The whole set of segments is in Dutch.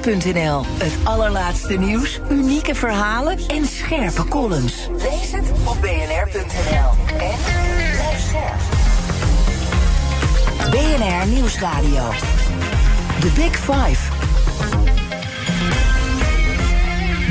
bnr.nl. Het allerlaatste nieuws, unieke verhalen en scherpe columns. Lees het op bnr.nl. En blijf scherp. BNR Nieuwsradio. The Big Five.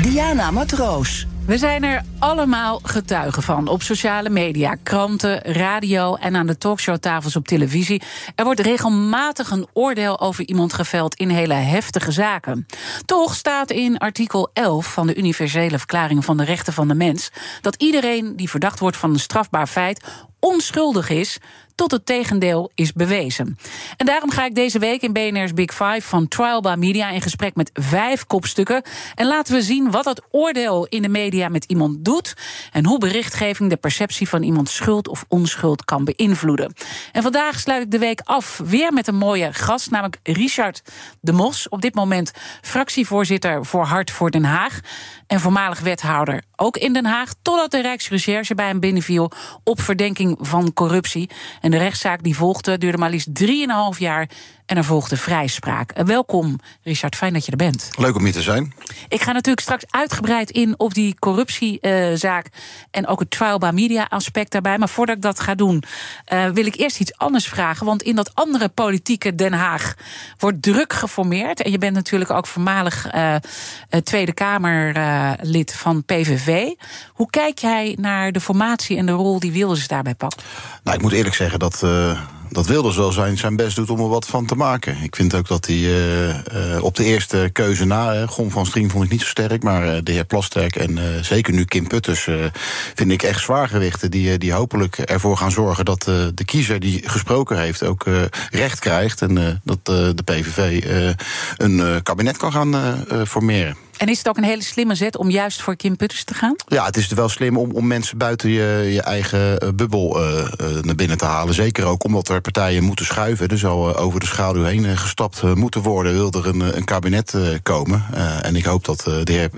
Diana Matroos. We zijn er allemaal getuigen van. Op sociale media, kranten, radio en aan de talkshowtafels op televisie. Er wordt regelmatig een oordeel over iemand geveld in hele heftige zaken. Toch staat in artikel 11 van de Universele Verklaring van de Rechten van de Mens dat iedereen die verdacht wordt van een strafbaar feit onschuldig is tot het tegendeel is bewezen. En daarom ga ik deze week in BNR's Big Five van Trial by Media in gesprek met vijf kopstukken. En laten we zien wat het oordeel in de media met iemand doet en hoe berichtgeving de perceptie van iemands schuld of onschuld kan beïnvloeden. En vandaag sluit ik de week af weer met een mooie gast, namelijk Richard de Mos. Op dit moment fractievoorzitter voor Hart voor Den Haag en voormalig wethouder ook in Den Haag, totdat de Rijksrecherche bij hem binnenviel op verdenking van corruptie. En de rechtszaak die volgde duurde maar liefst 3,5 jaar en er volgde vrijspraak. Welkom, Richard, fijn dat je er bent. Leuk om hier te zijn. Ik ga natuurlijk straks uitgebreid in op die corruptiezaak en ook het trial by media aspect daarbij. Maar voordat ik dat ga doen, uh, wil ik eerst iets anders vragen. Want in dat andere politieke Den Haag wordt druk geformeerd. En je bent natuurlijk ook voormalig uh, Tweede Kamerlid uh, van PVV. Hoe kijk jij naar de formatie en de rol die Wilders daarbij pakt? Nou, ik moet eerlijk zeggen dat dat Wilders wel zijn, zijn best doet om er wat van te maken. Ik vind ook dat hij uh, uh, op de eerste keuze na, uh, Gon van Strien vond ik niet zo sterk, maar de heer Plasterk en zeker nu Kim Putters vind ik echt zwaargewichten die, die hopelijk ervoor gaan zorgen dat de kiezer die gesproken heeft ook recht krijgt en dat de PVV een kabinet kan gaan formeren. En is het ook een hele slimme zet om juist voor Kim Putters te gaan? Ja, het is wel slim om, om mensen buiten je, je eigen uh, bubbel uh, uh, naar binnen te halen. Zeker ook omdat er partijen moeten schuiven. Er zal over de schaduw heen gestapt moeten worden. Wil er een, een kabinet komen. en ik hoop dat de heer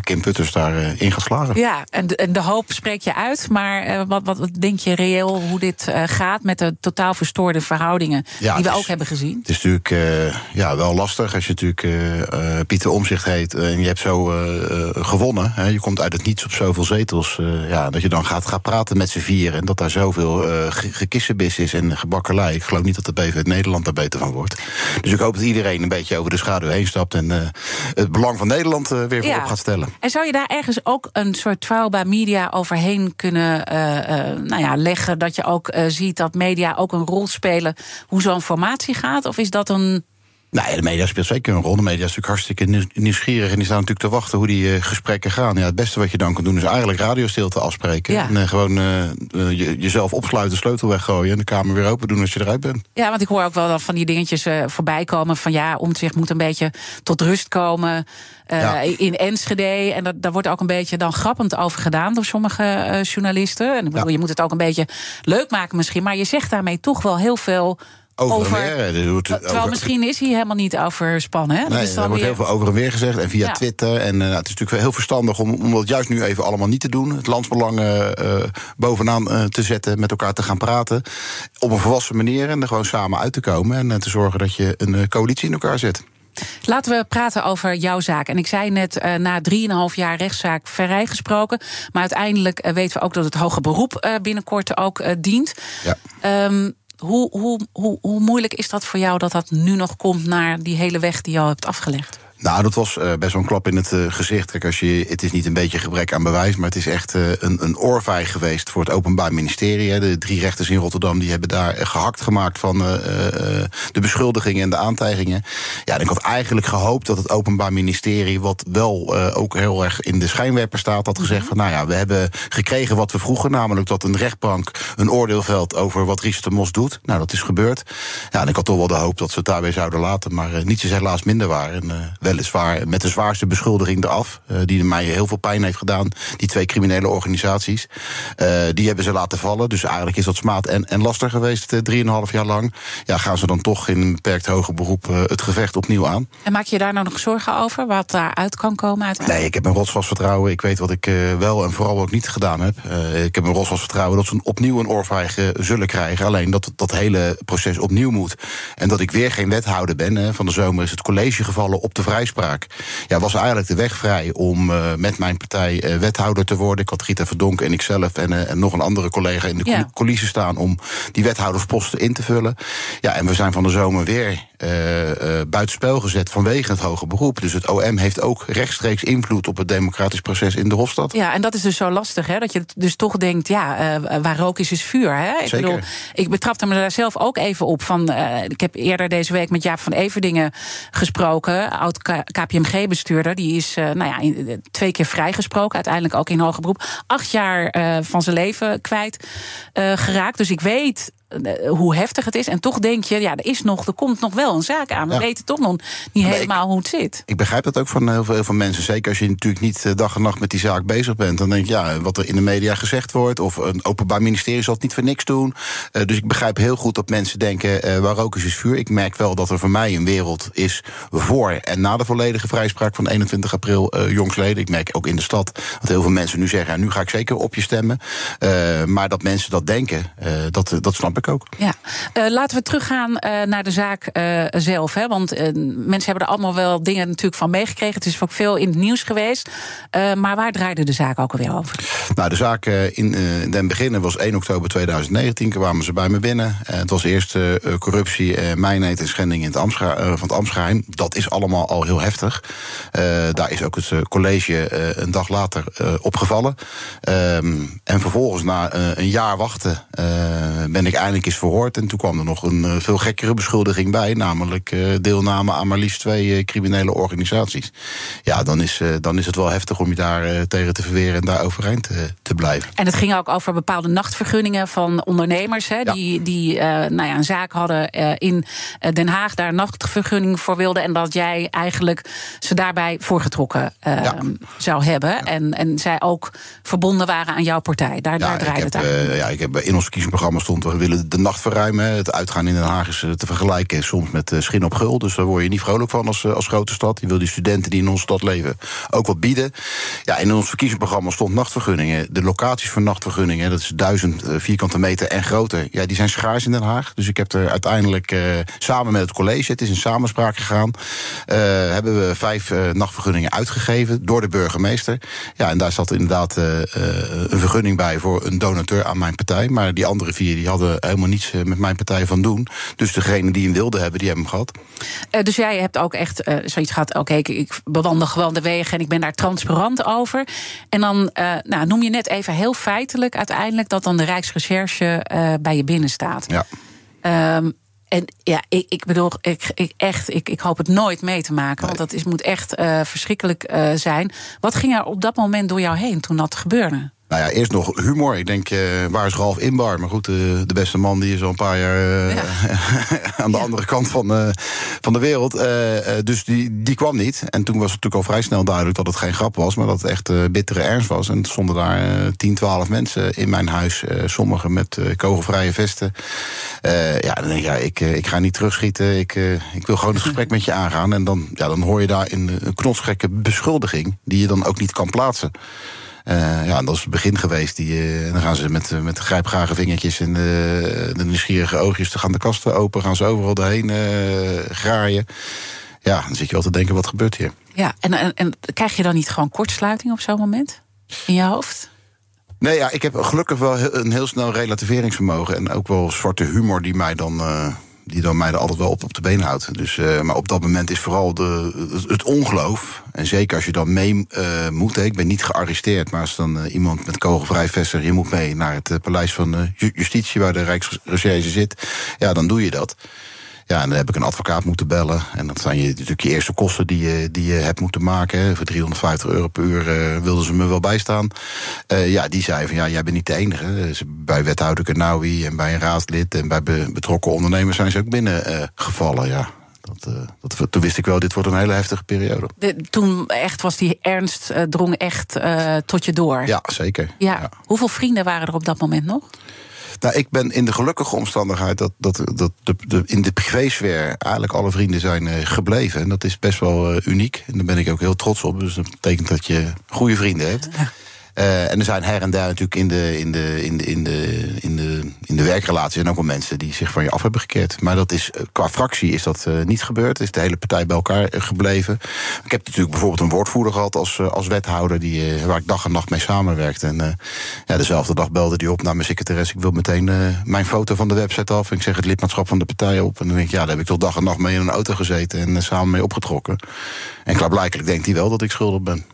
Kim Putters daarin in gaat slagen. Ja, en de, en de hoop spreek je uit. Maar wat, wat, wat denk je reëel hoe dit gaat met de totaal verstoorde verhoudingen ja, die we is, ook hebben gezien? Het is natuurlijk ja, wel lastig als je natuurlijk Pieter Omzicht heet en je hebt zo uh, gewonnen. Hè, je komt uit het niets op zoveel zetels. Ja, dat je dan gaat, gaat praten met z'n vier. En dat daar zoveel gekissenbis is en gebakkerlei. Ik geloof niet dat de BV Nederland daar beter van wordt. Dus ik hoop dat iedereen een beetje over de schaduw heen stapt. En het belang van Nederland weer voorop ja. gaat stellen. En zou je daar ergens ook een soort trial by media overheen kunnen nou ja, leggen? Dat je ook ziet dat media ook een rol spelen hoe zo'n formatie gaat? Of is dat een Nee, de media speelt zeker een rol. De media is natuurlijk hartstikke nieuwsgierig en die staan natuurlijk te wachten hoe die uh, gesprekken gaan. Ja, het beste wat je dan kan doen is eigenlijk radiostilte afspreken. Ja. En uh, gewoon uh, je, jezelf opsluiten, sleutel weggooien en de kamer weer open doen als je eruit bent. Ja, want ik hoor ook wel van die dingetjes voorbij komen van ja, omzicht moet een beetje tot rust komen ja. in Enschede. En dat, daar wordt ook een beetje dan grappend over gedaan door sommige journalisten. En ik bedoel, ja. je moet het ook een beetje leuk maken misschien, maar je zegt daarmee toch wel heel veel over, over en weer. Terwijl over, misschien is hij helemaal niet overspannen. Hè? Dat nee, er wordt heel veel over en weer gezegd. En via ja. Twitter. En uh, het is natuurlijk heel verstandig om, om dat juist nu even allemaal niet te doen. Het landsbelang uh, bovenaan uh, te zetten. Met elkaar te gaan praten. Op een volwassen manier. En er gewoon samen uit te komen. En te zorgen dat je een coalitie in elkaar zet. Laten we praten over jouw zaak. En ik zei net, uh, na 3,5 jaar rechtszaak vrijgesproken. Maar uiteindelijk uh, weten we ook dat het hoge beroep uh, binnenkort ook dient. Ja. Um, hoe, hoe, hoe, hoe moeilijk is dat voor jou dat dat nu nog komt naar die hele weg die je al hebt afgelegd? Nou, dat was uh, best wel een klap in het uh, gezicht. Kijk, als je, het is niet een beetje gebrek aan bewijs, maar het is echt uh, een, een oorvijg geweest voor het Openbaar Ministerie. Hè. De drie rechters in Rotterdam die hebben daar gehakt gemaakt van de beschuldigingen en de aantijgingen. Ja, en ik had eigenlijk gehoopt dat het Openbaar Ministerie, wat wel ook heel erg in de schijnwerper staat, had gezegd van nou ja, we hebben gekregen wat we vroegen, namelijk dat een rechtbank een oordeel velt over wat Richard de Mos doet. Nou, dat is gebeurd. Ja, en ik had toch wel de hoop dat ze het daarbij zouden laten, maar niets is helaas minder waar. En, weliswaar met de zwaarste beschuldiging eraf. Uh, die mij heel veel pijn heeft gedaan. Die twee criminele organisaties. Uh, die hebben ze laten vallen. Dus eigenlijk is dat smaad en, en lastig geweest. Uh, drieënhalf jaar lang. Ja, gaan ze dan toch in een beperkt hoger beroep het gevecht opnieuw aan. En maak je daar nou nog zorgen over? Wat daaruit kan komen uiteindelijk? Nee, ik heb een rotsvast vertrouwen. Ik weet wat ik wel en vooral ook niet gedaan heb. ik heb een rotsvast vertrouwen dat ze opnieuw een oorvijg zullen krijgen. Alleen dat dat hele proces opnieuw moet. En dat ik weer geen wethouder ben. van de zomer is het college gevallen op de vrij vrijspraak. Ja, was eigenlijk de weg vrij om met mijn partij wethouder te worden. Ik had Rita Verdonk en ikzelf en, en nog een andere collega in de ja. coulissen staan om die wethoudersposten in te vullen. Ja, en we zijn van de zomer weer buitenspel gezet vanwege het hoge beroep. Dus het OM heeft ook rechtstreeks invloed op het democratisch proces in de Hofstad. Ja, en dat is dus zo lastig, hè? Dat je dus toch denkt, ja, uh, waar rook is, is vuur. Hè? Ik Zeker. bedoel, ik betrapte me daar zelf ook even op. Van, ik heb eerder deze week met Jaap van Everdingen gesproken, oud KPMG-bestuurder. Die is nou ja, twee keer vrijgesproken, uiteindelijk ook in hoger beroep. Acht jaar van zijn leven kwijt geraakt. Dus ik weet eh, hoe heftig het is. En toch denk je, ja, er, is nog, er komt nog wel een zaak aan. We weten toch nog niet helemaal hoe het zit. Ik begrijp dat ook van heel veel, heel veel, mensen. Zeker als je natuurlijk niet eh, dag en nacht met die zaak bezig bent. Dan denk je, ja, wat er in de media gezegd wordt. Of een openbaar ministerie zal het niet voor niks doen. Uh, dus ik begrijp heel goed dat mensen denken, uh, waar roken is vuur. Ik merk wel dat er voor mij een wereld is voor en na de volledige vrijspraak van 21 april uh, jongsleden. Ik merk ook in de stad dat heel veel mensen nu zeggen, ja, nu ga ik zeker op je stemmen. maar dat mensen dat denken, dat, dat snap ik ook. Ja, uh, laten we teruggaan uh, naar de zaak uh, zelf. Hè? Want mensen hebben er allemaal wel dingen natuurlijk van meegekregen. Het is ook veel in het nieuws geweest. maar waar draaide de zaak ook alweer over? Nou, de zaak in, in den beginnen was 1 oktober 2019. kwamen ze bij me binnen. het was eerst corruptie, mijnheid en schending in het van het Amsgeheim. Dat is allemaal al heel heftig. daar is ook het college een dag later opgevallen. Ehm, en vervolgens, na een jaar wachten, ben ik eindelijk is verhoord. En toen kwam er nog een uh, veel gekkere beschuldiging bij, namelijk uh, deelname aan maar liefst twee uh, criminele organisaties. Ja, dan is, dan is het wel heftig om je daar tegen te verweren en daar overeind te blijven. En het ging ook over bepaalde nachtvergunningen van ondernemers, hè, ja. die, die nou ja, een zaak hadden in Den Haag, daar een nachtvergunning voor wilden. En dat jij eigenlijk ze daarbij voorgetrokken ja. zou hebben. Ja. En, en zij ook verbonden waren aan jouw partij. Daar, daar draaide het aan. ja, ik heb in ons verkiezingsprogramma stond we willen de nacht verruimen. Het uitgaan in Den Haag is eh, te vergelijken soms met eh, schijn op gul. Dus daar word je niet vrolijk van als, eh, als grote stad. Je wil die studenten die in onze stad leven ook wat bieden. Ja, in ons verkiezingsprogramma stond nachtvergunningen. De locaties voor nachtvergunningen, dat is duizend vierkante meter en groter. Ja, die zijn schaars in Den Haag. Dus ik heb er uiteindelijk samen met het college, het is in samenspraak gegaan, hebben we vijf nachtvergunningen uitgegeven door de burgemeester. Ja, en daar zat inderdaad een vergunning bij voor een donateur aan mijn partij. Maar die andere vier die hadden helemaal niets eh, met mijn partij van doen. Dus degene die hem wilde hebben, die hebben hem gehad. Uh, dus jij hebt ook echt uh, zoiets gehad, oké, okay, ik, ik bewandel gewoon de wegen en ik ben daar transparant over. En dan uh, nou, noem je net even heel feitelijk uiteindelijk dat dan de Rijksrecherche bij je binnen staat. Ja. Um, en ja, ik, ik bedoel, ik, ik, echt, ik, ik hoop het nooit mee te maken. Want dat is, moet echt uh, verschrikkelijk uh, zijn. Wat ging er op dat moment door jou heen toen dat gebeurde? Nou ja, eerst nog humor. Ik denk, uh, waar is Ralf Inbar? Maar goed, uh, de beste man die is al een paar jaar uh, ja. aan de ja. andere kant van, van de wereld. dus die, die kwam niet. En toen was het natuurlijk al vrij snel duidelijk dat het geen grap was, maar dat het echt bittere ernst was. En er stonden daar 10, 12 mensen in mijn huis. sommigen met kogelvrije vesten. ja, dan denk ik, ja, ik, ik ga niet terugschieten. Ik, ik wil gewoon het gesprek met je aangaan. En dan, ja, dan hoor je daar een, een knotsgekke beschuldiging die je dan ook niet kan plaatsen. Uh, ja, dat is het begin geweest. Die, uh, dan gaan ze met, met grijpgrage vingertjes en de, de nieuwsgierige oogjes... dan gaan de kasten open, gaan ze overal doorheen graaien. Ja, dan zit je wel te denken, wat gebeurt hier? Ja, en, en, en krijg je dan niet gewoon kortsluiting op zo'n moment? In je hoofd? Nee, ja, ik heb gelukkig wel een heel snel relativeringsvermogen... en ook wel zwarte humor die mij dan die dan mij er altijd wel op, op de been houdt. Dus, uh, maar op dat moment is vooral de, het ongeloof. En zeker als je dan mee uh, moet. Ik ben niet gearresteerd, maar als dan uh, iemand met kogelvrij vestig... je moet mee naar het paleis van justitie waar de Rijksrecherche zit... ja, dan doe je dat. Ja, en dan heb ik een advocaat moeten bellen. En dat zijn je, natuurlijk je eerste kosten die je, die je hebt moeten maken. Voor 350 euro per uur uh, wilden ze me wel bijstaan. Uh, ja, die zei van ja, jij bent niet de enige. Dus bij wethouder Kanawi en bij een raadslid en bij be betrokken ondernemers zijn ze ook binnengevallen. Uh, ja. Dat, dat, toen wist ik wel, dit wordt een hele heftige periode. De, toen echt was die ernst, drong echt tot je door. Ja, zeker. Ja. ja. Hoeveel vrienden waren er op dat moment nog? Nou, ik ben in de gelukkige omstandigheid dat, dat, dat de, de, in de privésfeer eigenlijk alle vrienden zijn uh, gebleven. En dat is best wel uh, uniek. En daar ben ik ook heel trots op. Dus dat betekent dat je goede vrienden hebt. En er zijn her en daar natuurlijk in de, in de, in de, in de, in de, in de werkrelatie... en ook wel mensen die zich van je af hebben gekeerd. Maar dat is, qua fractie is dat niet gebeurd. Is de hele partij bij elkaar gebleven. Ik heb natuurlijk bijvoorbeeld een woordvoerder gehad als, als wethouder... Die, waar ik dag en nacht mee samenwerkte. En ja, dezelfde dag belde die op naar mijn secretaris. Ik wil meteen mijn foto van de website af. En ik zeg het lidmaatschap van de partij op. En dan denk ik, ja, daar heb ik toch dag en nacht mee in een auto gezeten... en samen mee opgetrokken. En klaarblijkelijk denkt hij wel dat ik schuldig ben.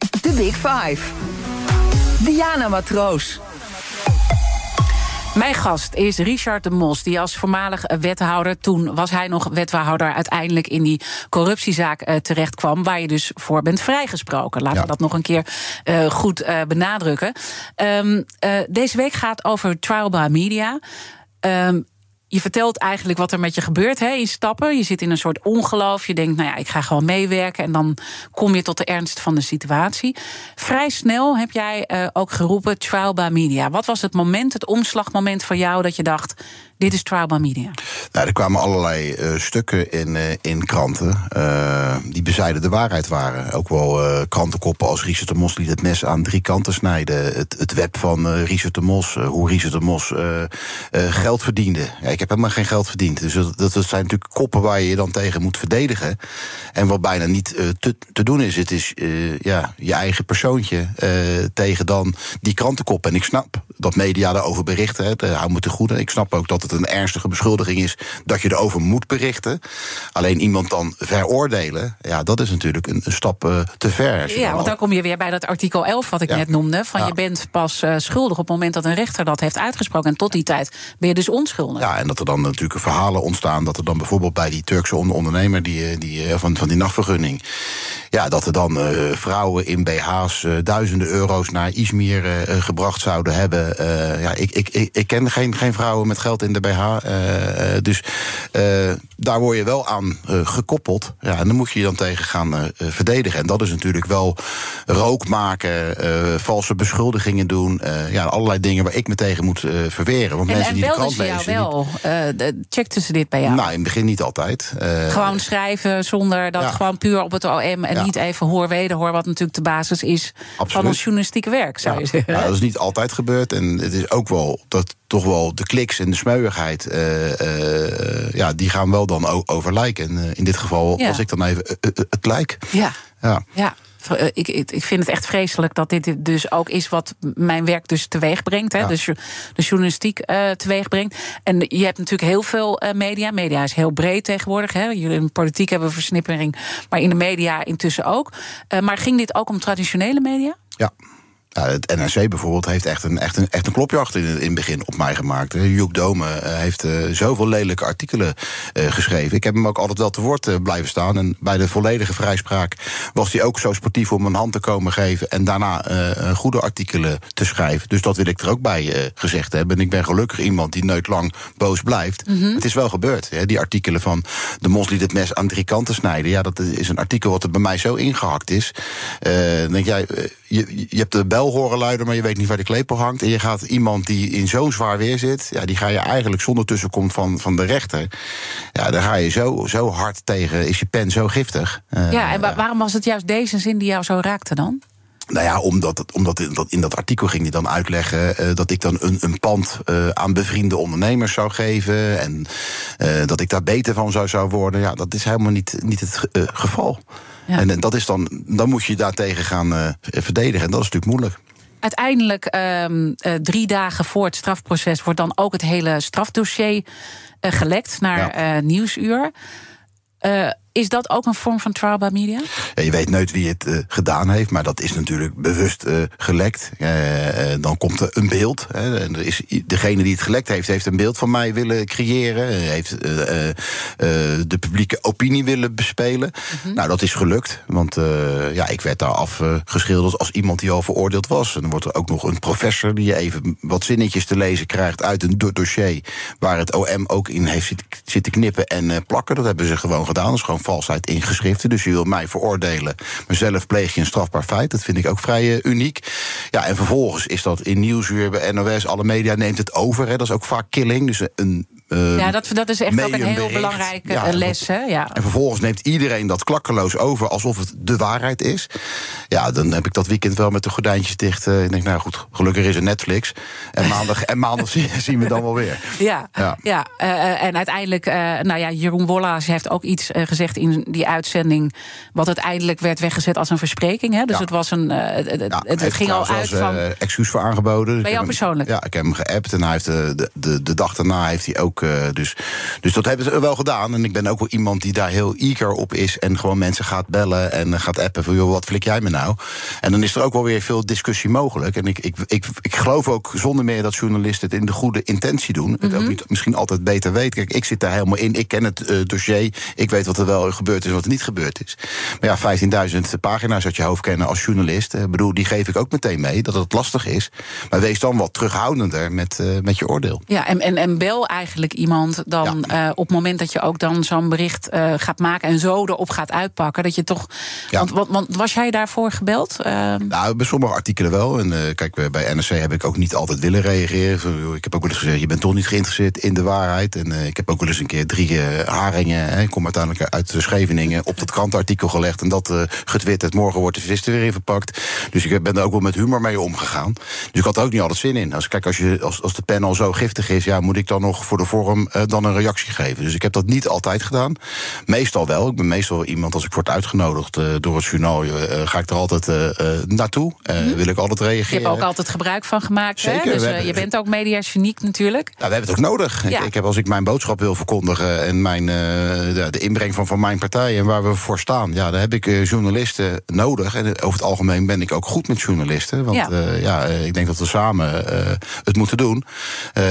De Big Five. Diana Matroos. Mijn gast is Richard de Mos, die als voormalig wethouder... toen was hij nog wethouder, uiteindelijk in die corruptiezaak uh, terecht kwam... waar je dus voor bent vrijgesproken. Laten we dat nog een keer uh, goed uh, benadrukken. Um, deze week gaat over trial by media... Um, je vertelt eigenlijk wat er met je gebeurt hè, in stappen. Je zit in een soort ongeloof. Je denkt, nou ja, ik ga gewoon meewerken. En dan kom je tot de ernst van de situatie. Vrij snel heb jij uh, ook geroepen trial by media. Wat was het moment, het omslagmoment voor jou dat je dacht... Dit is Trial Media. Nou, er kwamen allerlei uh, stukken in, uh, in kranten uh, die bezijden de waarheid waren. Ook wel krantenkoppen als Richard de Mos liet het mes aan drie kanten snijden. Het, het web van Richard de Mos, hoe Richard de Mos geld verdiende. Ja, ik heb helemaal geen geld verdiend. Dus dat, zijn natuurlijk koppen waar je je dan tegen moet verdedigen. En wat bijna niet te, te doen is. Het is ja, je eigen persoontje tegen dan die krantenkop. En ik snap dat media daarover berichten. Hou me te goede. Ik snap ook dat het een ernstige beschuldiging is dat je erover moet berichten. Alleen iemand dan veroordelen, ja, dat is natuurlijk een, een stap uh, te ver. Ja, want dan kom je weer bij dat artikel 11 wat ik net noemde. Van je bent pas uh, schuldig op het moment dat een rechter dat heeft uitgesproken. En tot die tijd ben je dus onschuldig. Ja, en dat er dan natuurlijk verhalen ontstaan. Dat er dan bijvoorbeeld bij die Turkse ondernemer die, eh, die, van, van die nachtvergunning. Ja, dat er dan uh, vrouwen in BH's duizenden euro's naar Izmir gebracht zouden hebben. ja, ik, ik, ik, ik ken geen, geen vrouwen met geld in de BH. Uh, dus uh, daar word je wel aan uh, gekoppeld. Ja, en dan moet je je dan tegen gaan verdedigen. En dat is natuurlijk wel rook maken, valse beschuldigingen doen. ja, allerlei dingen waar ik me tegen moet verweren. Want en, mensen en die de krant ze lezen. jou wel? checkten ze dit bij jou? Nou, in het begin niet altijd. gewoon schrijven zonder dat ja. gewoon puur op het OM en Ja. niet even hoor wederhoor, wat natuurlijk de basis is van ons journalistieke werk, zou je Ja, zeggen. nou, dat is niet altijd gebeurd. En het is ook wel dat toch wel de kliks en de smeuigheid, eh, eh, ja, die gaan wel dan over lijk. En eh, in dit geval Ja. was ik dan even het lijk. Ja. Ja. Ja, ik, ik ik vind het echt vreselijk dat dit dus ook is wat mijn werk dus teweeg brengt. Hè? Ja. Dus de journalistiek teweeg brengt. En je hebt natuurlijk heel veel media. Media is heel breed tegenwoordig. Hè? Jullie in politiek hebben versnippering, maar in de media intussen ook. Maar ging dit ook om traditionele media? Ja. Ja, het NRC bijvoorbeeld heeft echt een, echt een, echt een klopjacht in, in het begin op mij gemaakt. Eh, Joek Dome eh, heeft eh, zoveel lelijke artikelen geschreven. Ik heb hem ook altijd wel te woord blijven staan. En bij de volledige vrijspraak was hij ook zo sportief om een hand te komen geven. En daarna goede artikelen te schrijven. Dus dat wil ik er ook bij gezegd hebben. En ik ben gelukkig iemand die nooit lang boos blijft. Het is wel gebeurd. Hè, die artikelen van de mos liet het mes aan drie kanten snijden. Ja, dat is een artikel wat er bij mij zo ingehakt is. Denk jij, je, je hebt de bel horen luiden, maar je weet niet waar de klepel hangt. En je gaat iemand die in zo'n zwaar weer zit, ja, die ga je eigenlijk zonder tussenkomst van, van de rechter. Ja, daar ga je zo, zo hard tegen. Is je pen zo giftig? Eh, ja, en wa- waarom was het juist deze zin die jou zo raakte dan? nou ja, omdat, het, omdat in, dat, in dat artikel ging hij dan uitleggen eh, dat ik dan een, een pand eh, aan bevriende ondernemers zou geven. En dat ik daar beter van zou, zou worden. Ja, dat is helemaal niet, niet het ge- geval. Ja. En, en dat is dan, dan moet je je daartegen gaan eh, verdedigen. En dat is natuurlijk moeilijk. Uiteindelijk, ehm, eh, drie dagen voor het strafproces, wordt dan ook het hele strafdossier eh, gelekt naar Ja. eh, Nieuwsuur. Is dat ook een vorm van trial by media? Ja, je weet nooit wie het eh, gedaan heeft, maar dat is natuurlijk bewust eh, gelekt. Eh, dan komt er een beeld. Hè, en er is, degene die het gelekt heeft, heeft een beeld van mij willen creëren. heeft de publieke opinie willen bespelen. Nou, dat is gelukt. Want ja, ik werd daar afgeschilderd als iemand die al veroordeeld was. En dan wordt er ook nog een professor die je even wat zinnetjes te lezen krijgt uit een do- dossier. Waar het OM ook in heeft zitten, knippen en plakken. Dat hebben ze gewoon gedaan. Dat is gewoon valsheid in geschriften. Dus je wil mij veroordelen. Maar zelf pleeg je een strafbaar feit. Dat vind ik ook vrij eh, uniek. Ja, en vervolgens is dat in Nieuwsuur, bij NOS, alle media neemt het over. Hè. Dat is ook vaak killing. Dus een Uh, ja, dat, dat is echt ook een heel belangrijke ja, les. Hè? Ja. En vervolgens neemt iedereen dat klakkeloos over alsof het de waarheid is. Ja, dan heb ik dat weekend wel met de gordijntjes dicht. Uh, ik denk, nou goed, gelukkig is er Netflix. En maandag, en maandag zien we dan wel weer. Ja, ja. ja uh, en uiteindelijk, nou ja, Jeroen Wollaas heeft ook iets gezegd in die uitzending. wat uiteindelijk werd weggezet als een verspreking. Hè? Dus het was een. het, ging al uit van. excuus voor aangeboden. Bij jou persoonlijk? ja, ik heb hem geappt en hij heeft de, de, de dag daarna heeft hij ook. Dus, dus dat hebben ze wel gedaan. En ik ben ook wel iemand die daar heel eager op is. En gewoon mensen gaat bellen en gaat appen van joh, wat flik jij me nou? En dan is er ook wel weer veel discussie mogelijk. En ik, ik, ik, ik geloof ook zonder meer dat journalisten het in de goede intentie doen. Het ook mhm. niet, misschien altijd beter weten. Kijk, ik zit daar helemaal in. Ik ken het uh, dossier. Ik weet wat er wel gebeurd is en wat er niet gebeurd is. Maar ja, 15.000 pagina's uit je hoofd kennen als journalist. Ik bedoel, die geef ik ook meteen mee dat het lastig is. Maar wees dan wat terughoudender met, uh, met je oordeel. Ja, en, en, en bel eigenlijk iemand dan ja. uh, op het moment dat je ook dan zo'n bericht gaat maken en zo erop gaat uitpakken. Dat je toch. Ja. Want, want, want, was jij daarvoor gebeld? Uh... Nou, bij sommige artikelen wel. En uh, kijk, bij NRC heb ik ook niet altijd willen reageren. Ik heb ook wel eens gezegd: je bent toch niet geïnteresseerd in de waarheid. En ik heb ook wel eens een keer drie haringen. Hè, ik kom uiteindelijk uit de Scheveningen op dat krantenartikel gelegd. En dat getwitterd. Morgen wordt de vis er weer in verpakt. Dus ik ben er ook wel met humor mee omgegaan. Dus ik had er ook niet altijd zin in. Als, kijk, als, je, als, als de pen al zo giftig is, ja, moet ik dan nog voor de vorm dan een reactie geven. Dus ik heb dat niet altijd gedaan. Meestal wel. Ik ben meestal iemand, als ik word uitgenodigd uh, door het journaal, uh, ga ik er altijd naartoe. Mm Wil ik altijd reageren. Je hebt ook altijd gebruik van gemaakt. Zeker. Hè? Dus hebben, je bent ook mediageniek natuurlijk. Nou, we hebben het ook nodig. Ja. Ik, ik, heb als ik mijn boodschap wil verkondigen en mijn, de, de, inbreng van, van mijn partij en waar we voor staan, ja, daar heb ik journalisten nodig. En over het algemeen ben ik ook goed met journalisten. Want ja, ja ik denk dat we samen het moeten doen.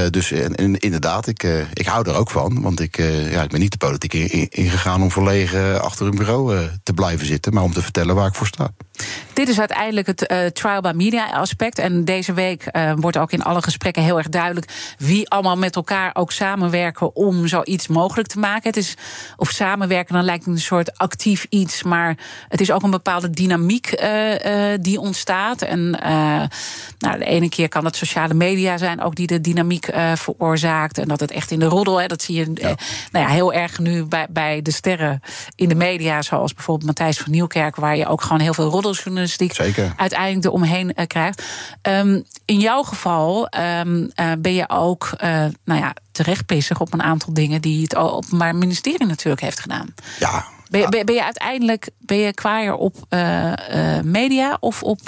dus en, en, inderdaad, ik, ik hou er ook van. Want ik, ja, ik ben niet de politiek ingegaan in om verlegen achter een bureau te blijven zitten, maar om te vertellen waar ik voor sta. Dit is uiteindelijk het uh, trial by media aspect. En deze week uh, wordt ook in alle gesprekken heel erg duidelijk wie allemaal met elkaar ook samenwerken om zoiets mogelijk te maken. Het is, of samenwerken, dan lijkt het een soort actief iets, maar het is ook een bepaalde dynamiek uh, die ontstaat. En nou, de ene keer kan het sociale media zijn, ook die de dynamiek veroorzaakt. En dat het echt in de roddel, hè, dat zie je ja. nou ja, heel erg nu bij, bij de sterren in de media, zoals bijvoorbeeld Matthijs van Nieuwkerk, waar je ook gewoon heel veel roddeljournalistiek Zeker. uiteindelijk eromheen uh, krijgt. Um, in jouw geval um, uh, ben je ook, uh, nou ja, terecht bezig op een aantal dingen die het Openbaar Ministerie natuurlijk heeft gedaan. Ja. Ben, je, ben, ben je uiteindelijk ben je kwaaier op media of op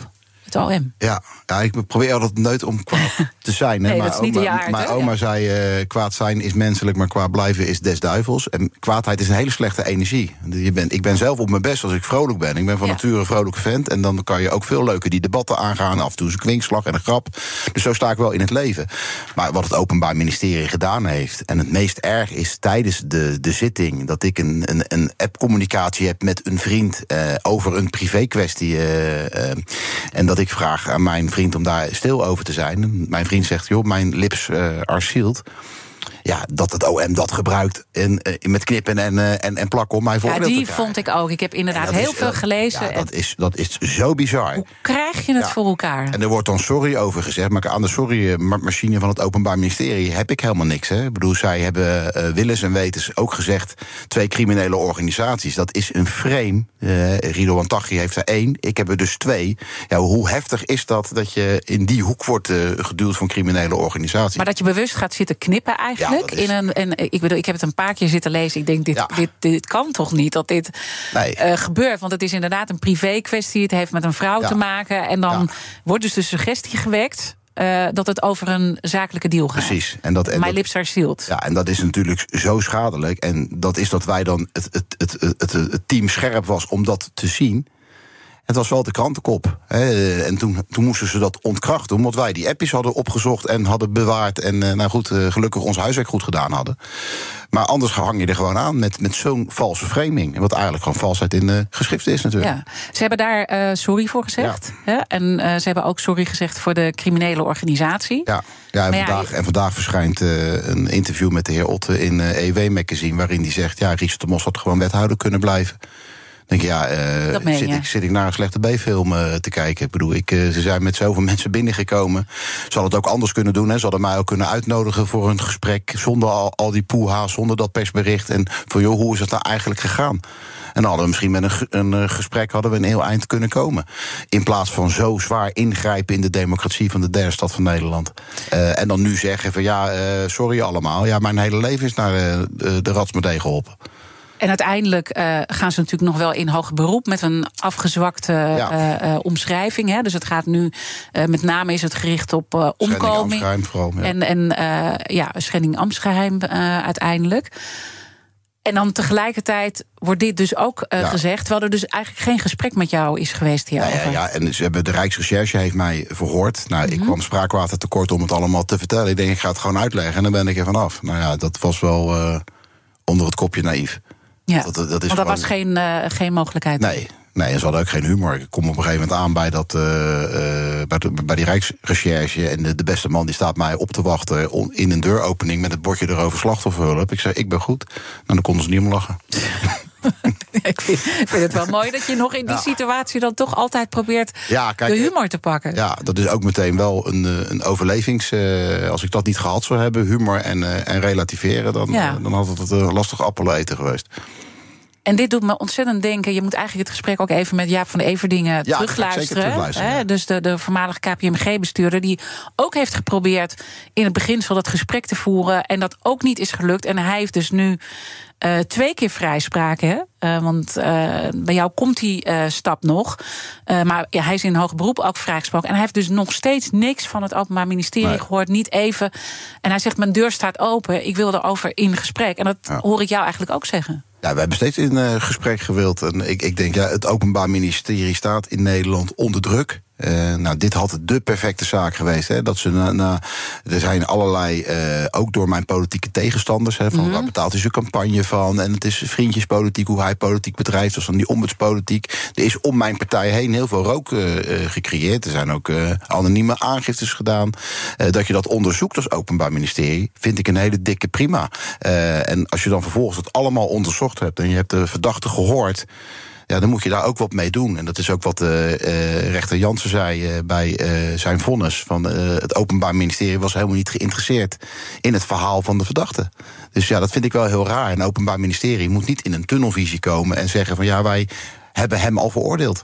het OM? Ja, ja, ik probeer altijd nooit om kwaad te zijn. nee, maar dat is niet oma, Mijn oma zei: uh, kwaad zijn is menselijk, maar kwaad blijven is des duivels. En kwaadheid is een hele slechte energie. Je bent, ik ben zelf op mijn best als ik vrolijk ben. Ik ben van nature een vrolijke vent. En dan kan je ook veel leuker die debatten aangaan. Af en toe een kwinkslag en een grap. Dus zo sta ik wel in het leven. Maar wat het Openbaar Ministerie gedaan heeft. En het meest erg is tijdens de, de zitting dat ik een, een, een app-communicatie heb met een vriend uh, over een privé kwestie. Uh, en dat ik vraag aan mijn vriend om daar stil over te zijn. Mijn vriend zegt, joh, mijn lips uh, are sealed ja, dat het OM dat gebruikt en, uh, met knippen en, en, en plakken om mij voor ja, die vond ik ook. Ik heb inderdaad heel is, veel gelezen. Ja, dat, is, dat is zo bizar. Hoe krijg je het voor elkaar? En er wordt dan sorry over gezegd. Maar aan de sorry-machine van het Openbaar Ministerie heb ik helemaal niks. Hè. Ik bedoel, zij hebben uh, willens en wetens ook gezegd... twee criminele organisaties, dat is een frame. Uh, Rido Taghi heeft er één, ik heb er dus twee. Ja, hoe heftig is dat dat je in die hoek wordt geduwd van criminele organisaties? Maar dat je bewust gaat zitten knippen eigenlijk? In een, en ik bedoel, ik heb het een paar keer zitten lezen. Ik denk, dit, dit, dit kan toch niet dat dit nee. uh, gebeurt? Want het is inderdaad een privé kwestie. Het heeft met een vrouw te maken. En dan wordt dus de suggestie gewekt. Uh, dat het over een zakelijke deal gaat. Precies. En dat, en My lips are sealed. Ja, en dat is natuurlijk zo schadelijk. En dat is dat wij dan het, het, het, het, het team scherp was om dat te zien. Het was wel de krantenkop. Hè. En toen, toen moesten ze dat ontkrachten, omdat wij die appjes hadden opgezocht en hadden bewaard. En uh, nou goed, uh, gelukkig ons huiswerk goed gedaan hadden. Maar anders hang je er gewoon aan met, met zo'n valse framing. Wat eigenlijk gewoon valsheid in de geschriften is natuurlijk. Ja. Ze hebben daar uh, sorry voor gezegd. Ja. Hè? En ze hebben ook sorry gezegd voor de criminele organisatie. Ja, ja, en, vandaag, ja, en vandaag verschijnt een interview met de heer Otte in EW Magazine... waarin hij zegt, ja, Richard de Mos had gewoon wethouder kunnen blijven. Denk ja, uh, zit, ik, zit ik naar een slechte B-film uh, te kijken? Ik bedoel, ik, uh, ze zijn met zoveel mensen binnengekomen. Ze hadden het ook anders kunnen doen. Hè. Ze hadden mij ook kunnen uitnodigen voor een gesprek... zonder al, al die poeha, zonder dat persbericht. En van, joh, hoe is het nou eigenlijk gegaan? En dan hadden we misschien met een, een gesprek hadden we een heel eind kunnen komen. In plaats van zo zwaar ingrijpen in de democratie van de derde stad van Nederland. en dan nu zeggen van ja, sorry allemaal. Ja, mijn hele leven is naar de, de Ratsmedee geholpen. En uiteindelijk uh, gaan ze natuurlijk nog wel in hoger beroep met een afgezwakte ja. uh, omschrijving. Hè. Dus het gaat nu, met name is het gericht op omkoming. Vooral, ja. En, en ja, schending ambtsgeheim uiteindelijk. En dan tegelijkertijd wordt dit dus ook ja. gezegd, terwijl er dus eigenlijk geen gesprek met jou is geweest hierover. Ja, ja, ja, en ze hebben, de Rijksrecherche heeft mij verhoord. Nou, ik kwam spraakwater tekort om het allemaal te vertellen. Ik denk, ik ga het gewoon uitleggen en dan ben ik er vanaf. Nou ja, dat was wel onder het kopje naïef. Ja, dat, dat is want was geen, uh, geen mogelijkheid. Nee, Nee, en ze hadden ook geen humor. Ik kom op een gegeven moment aan bij, dat, uh, uh, bij, de, bij die Rijksrecherche. En de, de, beste man die staat mij op te wachten on, in een deuropening met het bordje erover slachtofferhulp. Ik zei, ik ben goed. En nou, dan konden ze niet meer lachen. ik, vind, ik, vind, het wel mooi dat je nog in die situatie dan toch altijd probeert ja, kijk, de humor te pakken. Ja, dat is ook meteen wel een, een overlevings. Uh, als ik dat niet gehad zou hebben, humor en, en relativeren, dan, ja. dan had het een lastig appelen eten geweest. En dit doet me ontzettend denken. Je moet eigenlijk het gesprek ook even met Jaap van de Everdingen ja, terugluisteren. terugluisteren hè? Dus de, de voormalige KPMG-bestuurder, die ook heeft geprobeerd in het beginsel dat gesprek te voeren. En dat ook niet is gelukt. En hij heeft dus nu uh, twee keer vrijspraak. Hè? Uh, want uh, bij jou komt die stap nog. maar ja, hij is in hoger beroep ook vrijgesproken. En hij heeft dus nog steeds niks van het Openbaar Ministerie nee. gehoord. Niet even. En hij zegt: Mijn deur staat open. Ik wil erover in gesprek. En dat ja. hoor ik jou eigenlijk ook zeggen. Ja, we hebben steeds in gesprek gewild. En ik, ik denk, ja, het Openbaar Ministerie staat in Nederland onder druk. Uh, nou, dit had de perfecte zaak geweest. Hè, dat ze na, na, er zijn allerlei, uh, ook door mijn politieke tegenstanders, hè, van mm -hmm. waar betaalt hij zijn campagne van? En het is vriendjespolitiek, hoe hij politiek bedrijft, zoals dan die ombudspolitiek. Er is om mijn partij heen heel veel rook uh, gecreëerd. Er zijn ook anonieme aangiftes gedaan. dat je dat onderzoekt als Openbaar Ministerie, vind ik een hele dikke prima. en als je dan vervolgens het allemaal onderzocht hebt en je hebt de verdachte gehoord ja, dan moet je daar ook wat mee doen. En dat is ook wat uh, rechter Jansen zei uh, bij zijn vonnis. Van, het Openbaar Ministerie was helemaal niet geïnteresseerd in het verhaal van de verdachte. Dus ja, dat vind ik wel heel raar. Een Openbaar Ministerie moet niet in een tunnelvisie komen en zeggen van ja, wij hebben hem al veroordeeld.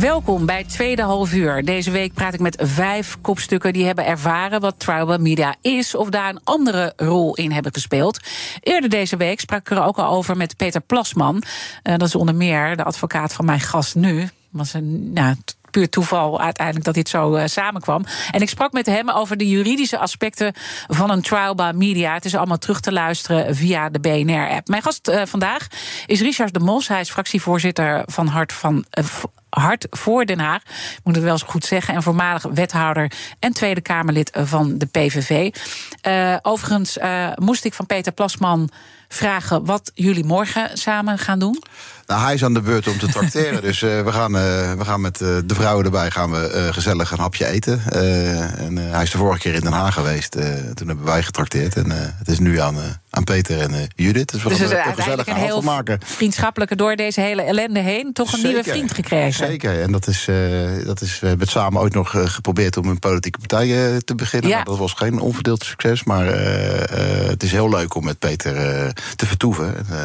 Welkom bij tweede half uur. Deze week praat ik met vijf kopstukken die hebben ervaren wat tribal media is of daar een andere rol in hebben gespeeld. Eerder deze week sprak ik er ook al over met Peter Plasman. Uh, dat is onder meer de advocaat van mijn gast nu. Was een, nou, puur toeval uiteindelijk dat dit zo uh, samenkwam. En ik sprak met hem over de juridische aspecten van een trial by media. Het is allemaal terug te luisteren via de BNR-app. Mijn gast uh, vandaag is Richard de Mos. Hij is fractievoorzitter van Hart van. Hart voor Den Haag, moet het wel eens goed zeggen. En voormalig wethouder en Tweede Kamerlid van de PVV. Uh, overigens uh, moest ik van Peter Plasman vragen wat jullie morgen samen gaan doen. Nou, hij is aan de beurt om te tracteren. dus uh, we, gaan, we gaan met de vrouwen erbij gaan we, gezellig een hapje eten. en hij is de vorige keer in Den Haag geweest. toen hebben wij getrakteerd. En het is nu aan, aan Peter en Judith. Dus we dus gaan er er is een heel maken. vriendschappelijke door deze hele ellende heen toch een nieuwe vriend gekregen. Zeker, en dat is, eh, dat is, we hebben het samen ooit nog eh, geprobeerd om een politieke partij eh, te beginnen. Ja. Maar dat was geen onverdeeld succes. Maar eh, eh, het is heel leuk om met Peter eh, te vertoeven. Eh,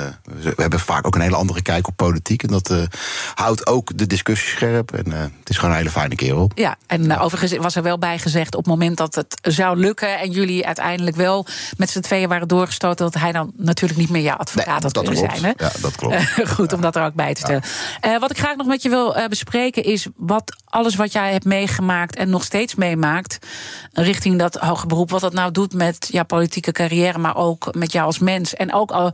we hebben vaak ook een hele andere kijk op politiek. En dat eh, houdt ook de discussie scherp. En eh, het is gewoon een hele fijne kerel. Ja, en eh, overigens was er wel bij gezegd op het moment dat het zou lukken en jullie uiteindelijk wel met z'n tweeën waren doorgestoten, dat hij dan natuurlijk niet meer jouw advocaat Nee, had kunnen klopt. zijn. Hè? Ja, dat klopt. Goed om dat er ook bij te stellen. Eh, wat ik graag nog met je wil eh, bespreken is wat alles wat jij hebt meegemaakt en nog steeds meemaakt richting dat hoger beroep, wat dat nou doet met jouw politieke carrière, maar ook met jou als mens en ook al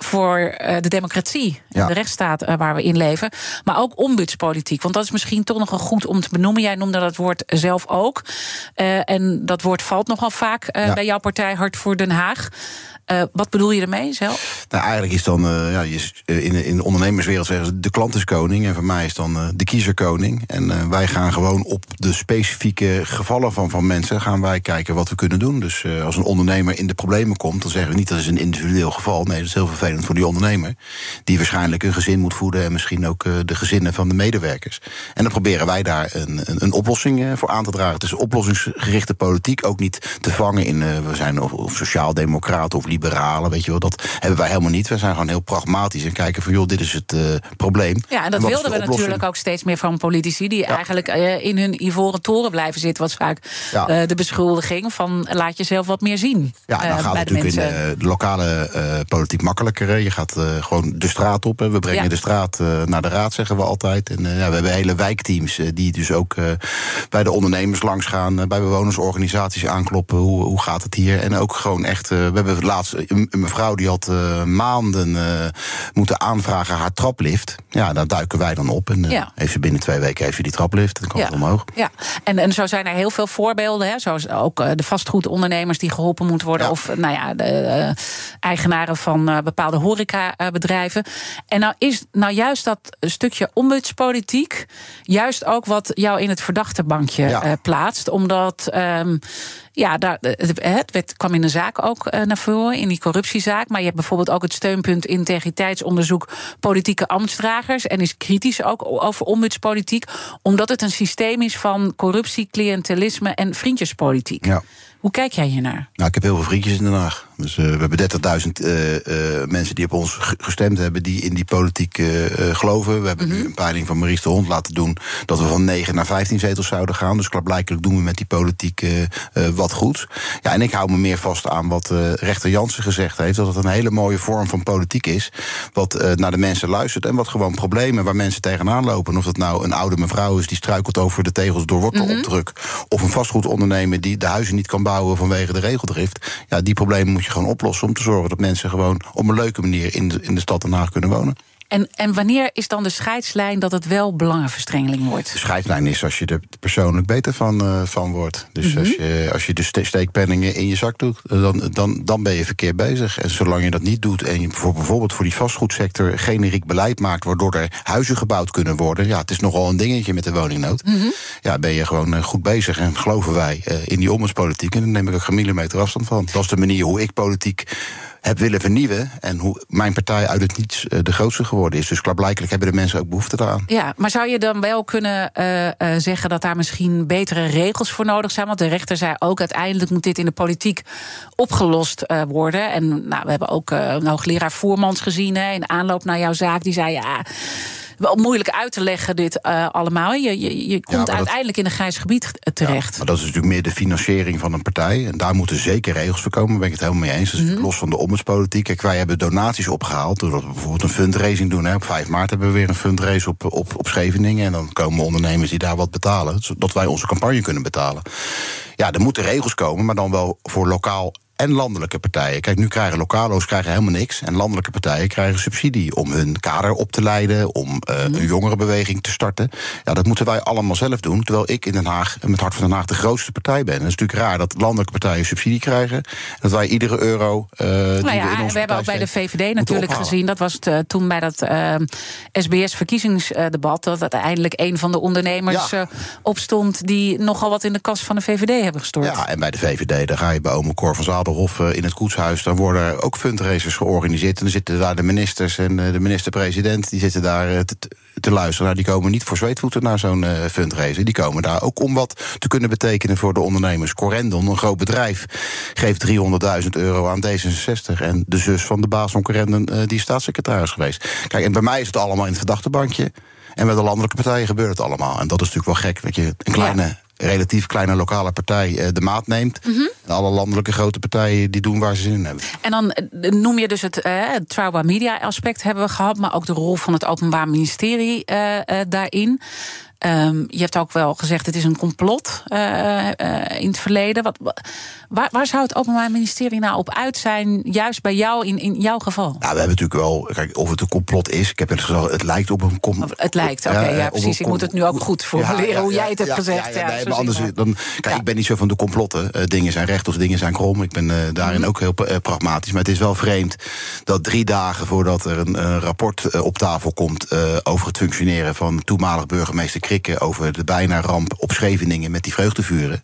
voor eh, de democratie en Ja. de rechtsstaat eh, waar we in leven. Maar ook ombudspolitiek. Want dat is misschien toch nog wel goed om te benoemen. Jij noemde dat woord zelf ook. Eh, en dat woord valt nogal vaak Ja. bij jouw partij Hart voor Den Haag. Wat bedoel je ermee zelf? Nou, eigenlijk is dan, ja, in, de- in de ondernemerswereld zeggen ze de klant is koning. En voor mij is dan de kiezer koning. En wij gaan gewoon op de specifieke gevallen van, van mensen... gaan wij kijken wat we kunnen doen. Dus als een ondernemer in de problemen komt... dan zeggen we niet dat is een individueel geval. Nee, dat is heel vervelend voor die ondernemer. Die waarschijnlijk een gezin moet voeden... en misschien ook eh, de gezinnen van de medewerkers. En dan proberen wij daar een, een, een oplossing eh, voor aan te dragen. Het is oplossingsgerichte politiek. Ook niet te vangen in, eh, we zijn of, of sociaal-democraten of liberalen. Weet je wel, dat hebben wij helemaal niet. We zijn gewoon heel pragmatisch en kijken van... joh, dit is het probleem. Ja, en dat wat is wilden de we natuurlijk ook steeds meer van politici... die eigenlijk in hun ivoren toren blijven zitten. was vaak Ja. de beschuldiging van laat jezelf wat meer zien Ja, en dan gaat het natuurlijk mensen. in de lokale politiek makkelijker. Je gaat eh, gewoon de straat op. Hè. We brengen Ja. de straat eh, naar de raad, zeggen we altijd. En eh, ja, we hebben hele wijkteams die dus ook bij de ondernemers langs gaan, bij bewonersorganisaties aankloppen. Hoe, hoe gaat het hier? En ook gewoon echt. we hebben laatst een, een mevrouw die had maanden moeten aanvragen haar traplift. Ja, daar duiken wij dan op. En Ja. heeft ze binnen twee weken heeft ze die traplift. Dan kan het omhoog. Ja, en, en zo zijn er heel veel voorbeelden. Hè, zoals ook de vastgoedondernemers die geholpen moeten worden. Of nou ja, de eigenaren van eh, bepaalde horecabedrijven. En nou is nou juist dat stukje ombudspolitiek... juist ook wat jou in het verdachtebankje Ja. eh, plaatst. Omdat... ehm, ja, daar, het, het werd, kwam in een zaak ook eh, naar voren, in die corruptiezaak. Maar je hebt bijvoorbeeld ook het steunpunt integriteitsonderzoek politieke ambtsdragers. En is kritisch ook over ombudspolitiek. Omdat het een systeem is van corruptie, cliëntelisme en vriendjespolitiek. Ja. Hoe kijk jij hiernaar? Nou, ik heb heel veel vriendjes in Den Haag. Dus eh, we hebben 30.000 eh, eh, mensen die op ons ge- gestemd hebben... die in die politiek geloven. We hebben nu een peiling van Maurice de Hond laten doen... dat we van 9 naar 15 zetels zouden gaan. Dus klaarblijkelijk doen we met die politiek wat goeds. Ja, en ik hou me meer vast aan wat rechter Jansen gezegd heeft... dat het een hele mooie vorm van politiek is... wat naar de mensen luistert en wat gewoon problemen... waar mensen tegenaan lopen. Of dat nou een oude mevrouw is die struikelt over de tegels door wortelopdruk... of een vastgoedondernemer die de huizen niet kan bouwen vanwege de regeldrift. Ja, die problemen moet je gewoon oplossen om te zorgen dat mensen gewoon op een leuke manier in de, in de stad Den kunnen wonen. En, en wanneer is dan de scheidslijn dat het wel belangenverstrengeling wordt? De scheidslijn is als je er persoonlijk beter van, eh, van wordt. Dus als, je, als je de ste- steekpenningen in je zak doet, eh, dan, dan, dan ben je verkeerd bezig. En zolang je dat niet doet en je voor, bijvoorbeeld voor die vastgoedsector generiek beleid maakt, waardoor er huizen gebouwd kunnen worden. Ja, het is nogal een dingetje met de woningnood. Ja, ben je gewoon eh, goed bezig. En geloven wij in die ombudspolitiek. En daar neem ik ook geen millimeter afstand van. Dat is de manier hoe ik politiek heb willen vernieuwen. En hoe mijn partij uit het niets eh, de grootste geworden is. Dus klaarblijkelijk hebben de mensen ook behoefte daaraan. Ja, maar zou je dan wel kunnen eh, eh, zeggen dat daar misschien betere regels voor nodig zijn? Want de rechter zei ook, uiteindelijk moet dit in de politiek opgelost worden. En nou, we hebben ook een hoogleraar Voermans gezien hè, in aanloop naar jouw zaak. Die zei ja. Wel moeilijk uit te leggen, dit eh, allemaal. Je, je, je komt dat- uiteindelijk in een grijs gebied terecht. Maar dat is natuurlijk meer de financiering van een partij. En daar moeten zeker regels voor komen. Daar ben ik het helemaal mee eens. Dat is los van de ombudspolitiek. Kijk, wij hebben donaties opgehaald. Doordat we bijvoorbeeld een fundraising doen. Hè. Op 5 maart hebben we weer een fundraise op, op, op Scheveningen. En dan komen ondernemers die daar wat betalen. Zodat wij onze campagne kunnen betalen. Ja, er moeten regels komen. Maar dan wel voor lokaal en landelijke partijen. Kijk, nu krijgen lokalo's krijgen helemaal niks. En landelijke partijen krijgen subsidie om hun kader op te leiden. Om eh, een jongerenbeweging te starten. Ja, dat moeten wij allemaal zelf doen. Terwijl ik in Den Haag, met Hart van Den Haag, de grootste partij ben. En het is natuurlijk raar dat landelijke partijen subsidie krijgen. En dat wij iedere euro. die Nou we in ja, onze we hebben ook bij de VVD natuurlijk gezien. Dat was het, eh, toen bij dat SBS-verkiezingsdebat. Dat uiteindelijk een van de ondernemers Ja. opstond. die nogal wat in de kas van de VVD hebben gestort. Ja, en bij de VVD, daar ga je bij ome Cor van Zaal Zadelhof in het koetshuis. Dan worden ook fundraisers georganiseerd. En dan zitten daar de ministers en de minister-president. Die zitten daar te, te luisteren. Nou, die komen niet voor zweetvoeten naar zo'n fundraiser. Die komen daar ook om wat te kunnen betekenen voor de ondernemers. Corendon, een groot bedrijf, geeft 300.000 euro aan D66. En de zus van de baas van Corendon, die is staatssecretaris geweest. Kijk, en bij mij is het allemaal in het verdachtebankje. En met de landelijke partijen gebeurt het allemaal. En dat is natuurlijk wel gek dat je een kleine. Relatief kleine lokale partij uh, de maat neemt. Mhm. En alle landelijke grote partijen die doen waar ze zin in hebben. En dan uh, noem je dus het, het Trouba Media aspect hebben we gehad... maar ook de rol van het Openbaar Ministerie daarin. Um, je hebt ook wel gezegd, het is een complot uh, uh, in het verleden. Wat, waar, waar, zou het Openbaar Ministerie nou op uit zijn, juist bij jou, in, in jouw geval? Nou, we hebben natuurlijk wel, kijk, of het een complot is. Ik heb het gezegd, het lijkt op een complot. Het lijkt, oké, okay, ja, precies. Ik moet het nu ook goed formuleren ja, hoe jij het hebt gezegd. Ja, nee, maar anders, dan, kijk, ik ben niet zo van de complotten. Uh, dingen zijn recht of dingen zijn krom. Ik ben daarin mm ook heel pragmatisch. Maar het is wel vreemd dat drie dagen voordat er een rapport op tafel komt over het functioneren van toenmalig burgemeester over de bijna ramp op Scheveningen met die vreugdevuren.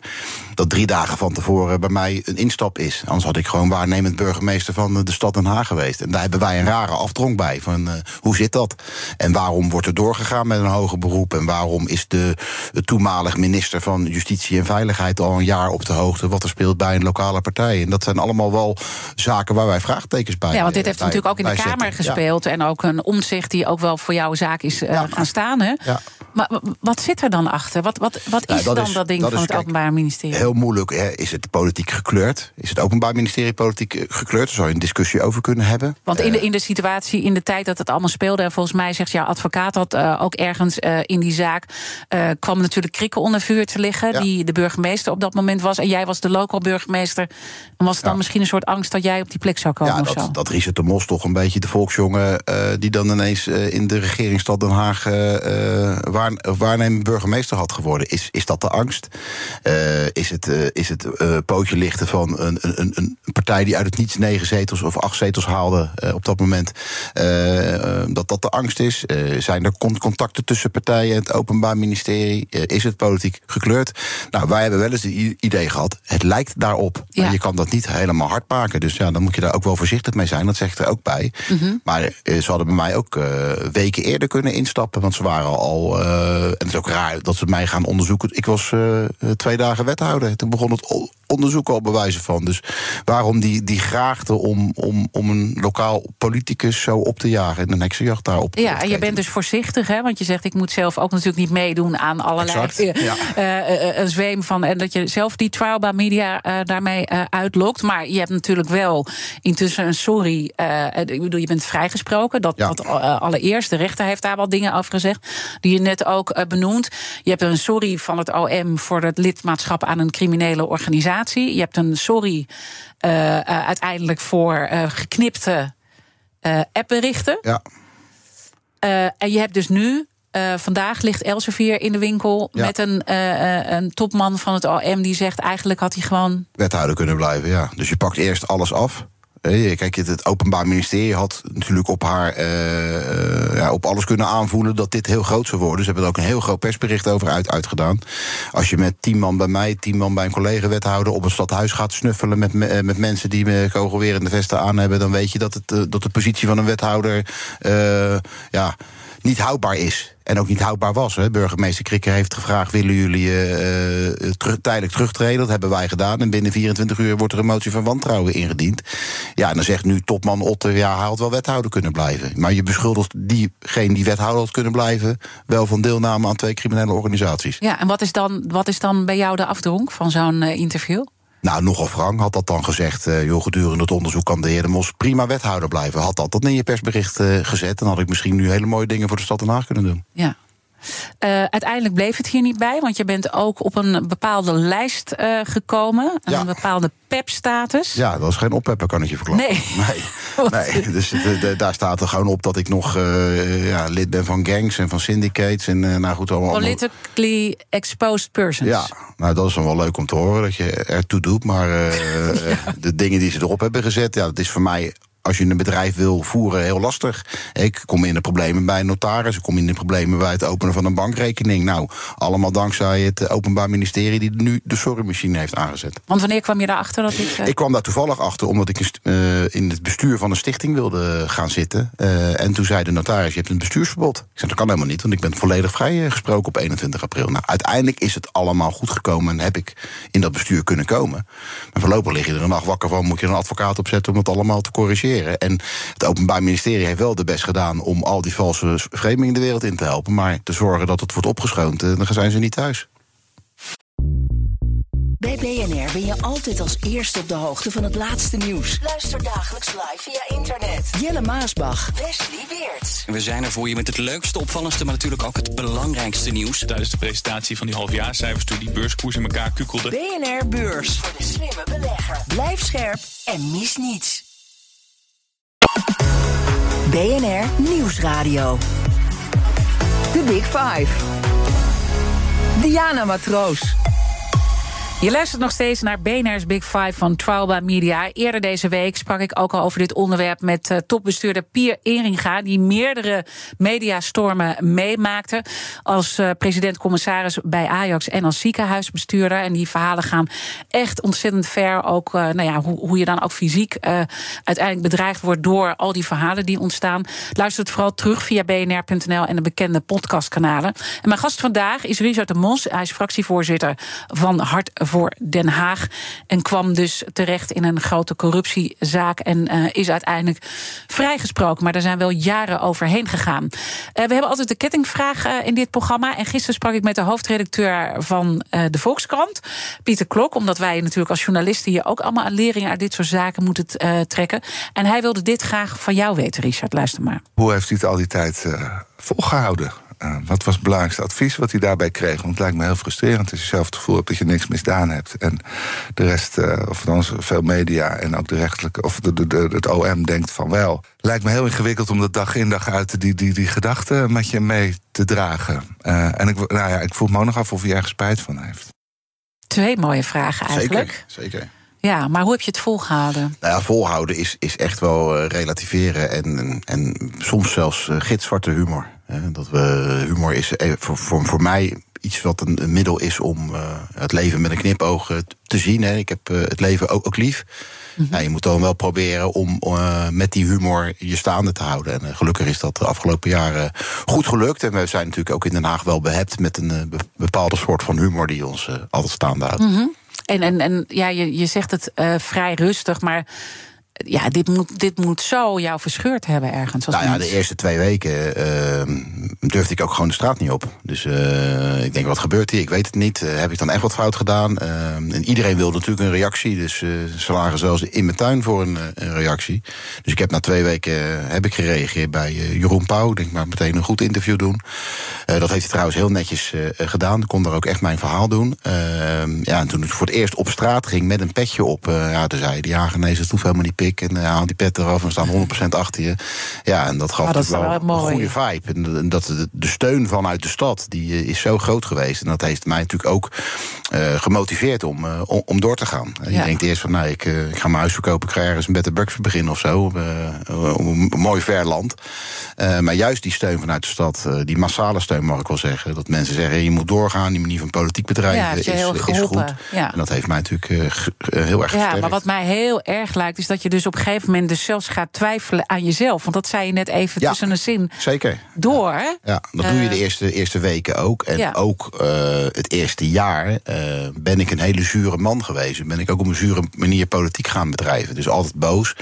Dat drie dagen van tevoren bij mij een instap is. Anders had ik gewoon waarnemend burgemeester van de stad Den Haag geweest. En daar hebben wij een rare afdronk bij. Van uh, hoe zit dat? En waarom wordt er doorgegaan met een hoger beroep? En waarom is de, de toenmalig minister van Justitie en Veiligheid al een jaar op de hoogte wat er speelt bij een lokale partij? En dat zijn allemaal wel zaken waar wij vraagtekens bij Ja, want dit heeft natuurlijk ook in de Kamer gespeeld. En ook een omzicht die ook wel voor jouw zaak is uh, gaan staan. Hè? Ja. Maar wat zit er dan achter? Wat, wat, wat is dan dat ding van het Openbaar Ministerie? Heel moeilijk. Hè. Is het politiek gekleurd? Is het Openbaar Ministerie politiek eh, gekleurd? Daar zou je een discussie over kunnen hebben. Want in de, eh. in de situatie, in de tijd dat het allemaal speelde... en volgens mij zegt jouw advocaat dat uh, ook ergens uh, in die zaak... Uh, kwam natuurlijk krikken onder vuur te liggen... Ja. die de burgemeester op dat moment was. En jij was de local burgemeester. En was het dan ja. misschien een soort angst dat jij op die plek zou komen? Ja, dat, zo? dat Richard de Mos toch een beetje de volksjongen... die dan ineens in de regeringsstad Den Haag waar, waarnemen burgemeester had geworden. Is, is dat de angst? Is het, uh, is het uh, pootje lichten van een, een, een partij die uit het niets negen zetels of acht zetels haalde op dat moment? dat dat de angst is? zijn er contacten tussen partijen en het Openbaar Ministerie? is het politiek gekleurd? Nou, wij hebben wel eens het idee gehad, het lijkt daarop. Ja. Maar je kan dat niet helemaal hard maken. Dus ja, dan moet je daar ook wel voorzichtig mee zijn. Dat zegt er ook bij. Mm -hmm. Maar ze hadden bij mij ook weken eerder kunnen instappen, want ze waren al. en het is ook raar dat ze mij gaan onderzoeken. Ik was twee dagen wethouder. Toen begon het onderzoek al bewijzen van. Dus waarom die, die graagte om, om, om een lokaal politicus zo op te jagen en een heksenjacht daarop Ja, en je bent dus voorzichtig, hè? Want je zegt, ik moet zelf ook natuurlijk niet meedoen aan allerlei exact, ja. uh, een zweem van. En dat je zelf die trial by media daarmee uitlokt. Maar je hebt natuurlijk wel intussen een sorry. ik bedoel, je bent vrijgesproken. Dat, ja. dat allereerst. De rechter heeft daar wat dingen over gezegd. Die je net ook benoemt. Je hebt een sorry van het OM voor het lidmaatschap aan een criminele organisatie. Je hebt een sorry uh, uh, uiteindelijk voor uh, geknipte appberichten. Ja. en je hebt dus nu Uh, vandaag ligt Elsevier in de winkel ja. met een, uh, een topman van het OM die zegt eigenlijk had hij gewoon. Wethouder kunnen blijven, ja. Dus je pakt eerst alles af. Kijk, het Openbaar Ministerie had natuurlijk op haar uh, ja, op alles kunnen aanvoelen dat dit heel groot zou worden. Ze hebben er ook een heel groot persbericht over uit, uitgedaan. Als je met tien man bij mij, tien man bij een collega-wethouder op een stadhuis gaat snuffelen met, met mensen die kogelwerende vesten aan hebben, dan weet je dat, het, dat de positie van een wethouder ja, niet houdbaar is. En ook niet houdbaar was. Hè. Burgemeester Krikke heeft gevraagd: willen jullie uh, terug, tijdelijk terugtreden? Dat hebben wij gedaan. En binnen 24 uur wordt er een motie van wantrouwen ingediend. Ja, en dan zegt nu topman Otter: ja, hij had wel wethouder kunnen blijven. Maar je beschuldigt diegene die wethouder had kunnen blijven. wel van deelname aan twee criminele organisaties. Ja, en wat is dan, wat is dan bij jou de afdronk van zo'n uh, interview? Nou, nogal Frank had dat dan gezegd. Uh, joh, gedurende het onderzoek kan de heer De Mos prima wethouder blijven. Had dat dan in je persbericht uh, gezet... dan had ik misschien nu hele mooie dingen voor de stad Den Haag kunnen doen. Ja. Uh, uiteindelijk bleef het hier niet bij, want je bent ook op een bepaalde lijst uh, gekomen. Ja. Een bepaalde PEP-status. Ja, dat is geen oppeppen, kan ik je verklappen. Nee. Nee, nee. dus de, de, daar staat er gewoon op dat ik nog uh, ja, lid ben van gangs en van syndicates. En, nou goed, allemaal, Politically exposed persons. Ja, nou dat is dan wel leuk om te horen dat je ertoe doet. Maar ja. de dingen die ze erop hebben gezet, ja, dat is voor mij als je een bedrijf wil voeren heel lastig. Ik kom in de problemen bij een notaris, ik kom in de problemen bij het openen van een bankrekening. Nou, allemaal dankzij het Openbaar Ministerie die nu de sorrymachine heeft aangezet. Want wanneer kwam je daarachter dat dit... Ik kwam daar toevallig achter omdat ik in het bestuur van een stichting wilde gaan zitten. en toen zei de notaris, je hebt een bestuursverbod. Ik zei, dat kan helemaal niet, want ik ben volledig vrijgesproken op 21 april. Nou, uiteindelijk is het allemaal goed gekomen en heb ik in dat bestuur kunnen komen. Maar voorlopig lig je er een nacht wakker van, moet je een advocaat opzetten om het allemaal te corrigeren. En het Openbaar Ministerie heeft wel de best gedaan om al die valse framingen de wereld in te helpen. Maar te zorgen dat het wordt opgeschoond, dan zijn ze niet thuis. Bij BNR ben je altijd als eerste op de hoogte van het laatste nieuws. Luister dagelijks live via internet. Jelle Maasbach, Wesley Weert. We zijn er voor je met het leukste, opvallendste, maar natuurlijk ook het belangrijkste nieuws. Tijdens de presentatie van die halfjaarcijfers toen die beurskoers in elkaar kukkelde. BNR Beurs. Voor de slimme belegger. Blijf scherp en mis niets. BNR Nieuwsradio. The Big Five. Diana Matroos. Je luistert nog steeds naar BNR's Big Five van Trial Media. Eerder deze week sprak ik ook al over dit onderwerp met uh, topbestuurder Pier Eringa, die meerdere mediastormen meemaakte als uh, president-commissaris bij Ajax en als ziekenhuisbestuurder. En die verhalen gaan echt ontzettend ver. Ook uh, nou ja, hoe, hoe, je dan ook fysiek uiteindelijk bedreigd wordt door al die verhalen die ontstaan. Luister het vooral terug via bnr.nl en de bekende podcastkanalen. En mijn gast vandaag is Richard de Mos. Hij is fractievoorzitter van Hart voor Den Haag. En kwam dus terecht in een grote corruptiezaak. En uh, is uiteindelijk vrijgesproken. Maar daar zijn wel jaren overheen gegaan. Uh, we hebben altijd de kettingvraag uh, in dit programma. En gisteren sprak ik met de hoofdredacteur van de Volkskrant, Pieter Klok. Omdat wij natuurlijk als journalisten hier ook allemaal leringen uit dit soort zaken moeten trekken. En hij wilde dit graag van jou weten, Richard. Luister maar. Hoe heeft u het al die tijd volgehouden? Uh, wat was het belangrijkste advies wat hij daarbij kreeg? Want het lijkt me heel frustrerend als je zelf het gevoel hebt dat je niks misdaan hebt. En de rest, uh, of dan veel media en ook de rechtelijke, of de, de, de, het OM denkt van wel. Lijkt me heel ingewikkeld om dat dag in dag uit die, die, die gedachten met je mee te dragen. Uh, en ik, nou ja, ik voel me ook nog af of hij ergens spijt van heeft. Twee mooie vragen eigenlijk. Zeker, zeker. Ja, maar hoe heb je het volgehouden? Nou ja, volhouden is, is echt wel relativeren en, en soms zelfs gitzwarte humor. Dat we, humor is voor, voor, voor mij iets wat een, een middel is om uh, het leven met een knipoog te zien. Hè. Ik heb het leven ook, ook lief. Mm -hmm. je moet dan wel proberen om met die humor je staande te houden. En gelukkig is dat de afgelopen jaren goed gelukt. En we zijn natuurlijk ook in Den Haag wel behept met een bepaalde soort van humor die ons altijd staande houdt. Mm -hmm. En, en, en ja, je, je zegt het vrij rustig, maar ja, dit moet, dit moet zo jou verscheurd hebben ergens. Als nou ja, de eerste twee weken uh, durfde ik ook gewoon de straat niet op. Dus uh, ik denk, wat gebeurt hier? Ik weet het niet. Uh, heb ik dan echt wat fout gedaan? en iedereen wilde natuurlijk een reactie. Dus ze lagen zelfs in mijn tuin voor een, een, reactie. Dus ik heb na twee weken heb ik gereageerd bij Jeroen Pauw. Ik denk maar meteen een goed interview doen. dat heeft hij trouwens heel netjes gedaan. Ik kon daar ook echt mijn verhaal doen. Ehm, ja, en toen ik voor het eerst op straat ging met een petje op... ja, toen zei hij, ja, nee, dat hoeft helemaal niet pik en uh, haal die pet eraf en staan 100% achter je. Ja, en dat gaf oh, dat wel, wel een goede vibe. En dat de, steun vanuit de stad die uh, is zo groot geweest. En dat heeft mij natuurlijk ook uh, gemotiveerd om, om, om, door te gaan. Ja. Je denkt eerst van, nou, ik, ik ga mijn huis verkopen, ik ga ergens een bed Bucks beginnen of zo. een mooi ver land. maar juist die steun vanuit de stad, die massale steun mag ik wel zeggen. Dat mensen zeggen, je moet doorgaan, die manier van politiek bedrijven ja, is, is goed. Ja. En dat heeft mij natuurlijk heel erg Ja, maar wat mij heel erg lijkt, is dat je dus op een gegeven moment dus zelfs gaat twijfelen aan jezelf. Want dat zei je net even ja, tussen een zin zeker. door. Ja, ja dat doe je de eerste, eerste weken ook. En ja. ook uh, het eerste jaar uh, ben ik een hele zure man geweest. Ben ik ook op een zure manier politiek gaan bedrijven. Dus altijd boos.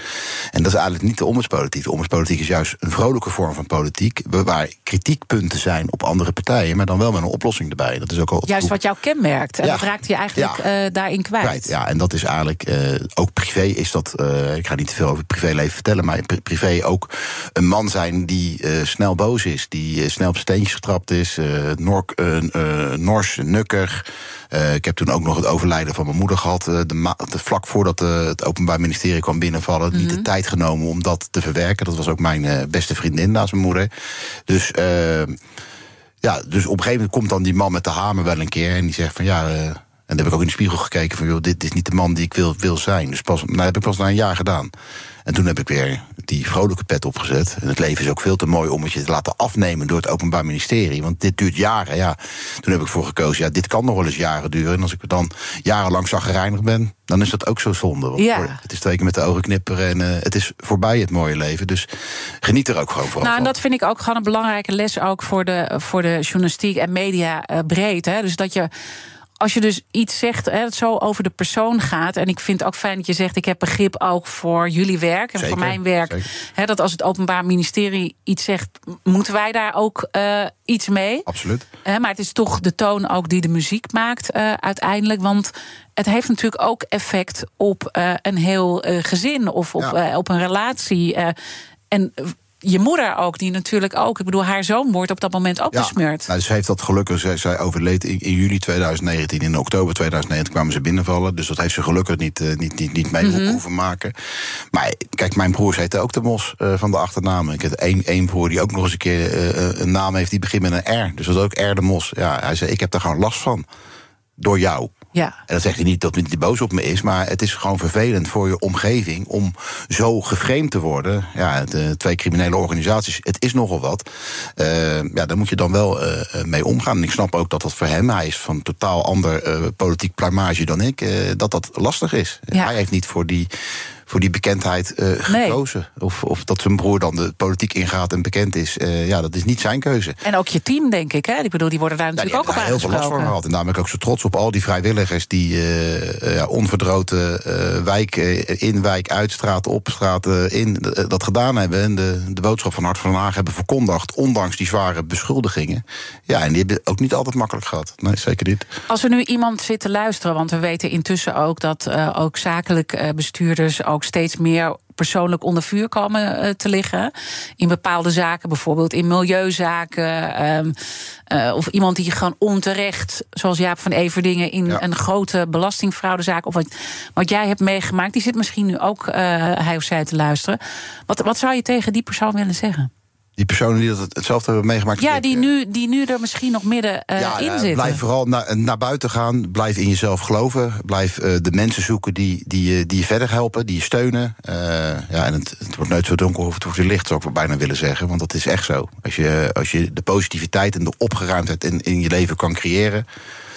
En dat is eigenlijk niet de ombudspolitiek. De ombudspolitiek is juist een vrolijke vorm van politiek. Waar kritiekpunten zijn op andere partijen. Maar dan wel met een oplossing erbij. Dat is ook al juist wat jou kenmerkt. En dat raakt je eigenlijk daarin kwijt. kwijt. Ja, en dat is eigenlijk ook privé is dat. Ik ga niet te veel over het privéleven vertellen, maar pri- privé ook een man zijn die uh, snel boos is, die uh, snel op steentjes getrapt is, uh, nor, nors, nukkig. ik heb toen ook nog het overlijden van mijn moeder gehad. de vlak voordat het Openbaar Ministerie kwam binnenvallen. Mm -hmm. Niet de tijd genomen om dat te verwerken. Dat was ook mijn beste vriendin naast mijn moeder. Dus. ja, dus op een gegeven moment komt dan die man met de hamer wel een keer en die zegt van ja En dan heb ik ook in de spiegel gekeken van, joh, dit is niet de man die ik wil, wil zijn. Dus pas, nou, heb ik pas na een jaar gedaan. En toen heb ik weer die vrolijke pet opgezet. En het leven is ook veel te mooi om het je te laten afnemen door het Openbaar Ministerie. Want dit duurt jaren. Ja, toen heb ik voor gekozen, ja, dit kan nog wel eens jaren duren. En als ik dan jarenlang zaggerijnig ben, dan is dat ook zo zonde. Want Ja. Het is twee keer met de ogen knipperen en eh, het is voorbij het mooie leven. Dus geniet er ook gewoon vooral Nou, en van. dat vind ik ook gewoon een belangrijke les ook voor de, voor de journalistiek en media eh, breed. Hè? Dus dat je. Als je dus iets zegt hè, dat zo over de persoon gaat. En ik vind het ook fijn dat je zegt: ik heb begrip ook voor jullie werk en Zeker, voor mijn werk. Hè, dat als het Openbaar Ministerie iets zegt, moeten wij daar ook eh, iets mee. Absoluut. Hè, maar het is toch de toon ook die de muziek maakt eh, uiteindelijk. Want het heeft natuurlijk ook effect op eh, een heel gezin of op, Ja. op een relatie. en je moeder ook, die natuurlijk ook, ik bedoel, haar zoon wordt op dat moment ook besmeurd. Nou, ze heeft dat gelukkig. Zij, zij overleed in, in juli 2019. In oktober 2019 kwamen ze binnenvallen. Dus dat heeft ze gelukkig niet, eh, niet, niet, niet mee Mhm. hoeven maken. Maar kijk, mijn broers heten ook de Mos eh, van de achternaam. Ik heb één, één broer die ook nog eens een keer eh, een naam heeft die begint met een R. Dus dat is ook R de Mos. Ja, hij zei: Ik heb daar gewoon last van. Door jou. Ja. En dat zegt hij niet dat hij boos op me is, maar het is gewoon vervelend voor je omgeving om zo geframed te worden. Ja, de twee criminele organisaties, het is nogal wat. Eh, ja, daar moet je dan wel eh, eh, mee omgaan. En ik snap ook dat dat voor hem, hij is van totaal ander eh, politiek plumage dan ik, eh, dat dat lastig is. Ja. Hij heeft niet voor die. Voor die bekendheid eh, gekozen. Of, of dat zijn broer dan de politiek ingaat en bekend is. eh, ja, dat is niet zijn keuze. En ook je team, denk ik. Hè? Ik bedoel, die worden daar Ja, natuurlijk ook op daar heel veel last van gehad. En daarom ben ik ook zo trots op al die vrijwilligers die ja, onverdroten wijk in, wijk uit, straat op, straat in, dat gedaan hebben. En de, de boodschap van Hart van Den Haag hebben verkondigd, ondanks die zware beschuldigingen. Ja, en die hebben ook niet altijd makkelijk gehad. Nee, zeker niet. Als er nu iemand zit te luisteren, want we weten intussen ook dat ook zakelijk bestuurders ook steeds meer persoonlijk onder vuur komen eh, te liggen. In bepaalde zaken, bijvoorbeeld in milieuzaken. ehm, eh, of iemand die gewoon onterecht, zoals Jaap van Everdingen, in Ja. een grote belastingfraudezaak. Of wat, wat jij hebt meegemaakt, die zit misschien nu ook eh, hij of zij te luisteren. Wat, wat zou je tegen die persoon willen zeggen? Die personen die dat hetzelfde hebben meegemaakt. Ja, die eh, nu, die nu er misschien nog midden eh, ja, in zitten. Blijf vooral naar, naar buiten gaan. Blijf in jezelf geloven. Blijf eh, de mensen zoeken die, die, je- die je verder helpen, die je steunen. Eh, ja, en het, het wordt nooit zo donker of het wordt weer licht, zou ik wel bijna willen zeggen. Want dat is echt zo. Als je, als je de positiviteit en de opgeruimdheid in, in je leven kan creëren,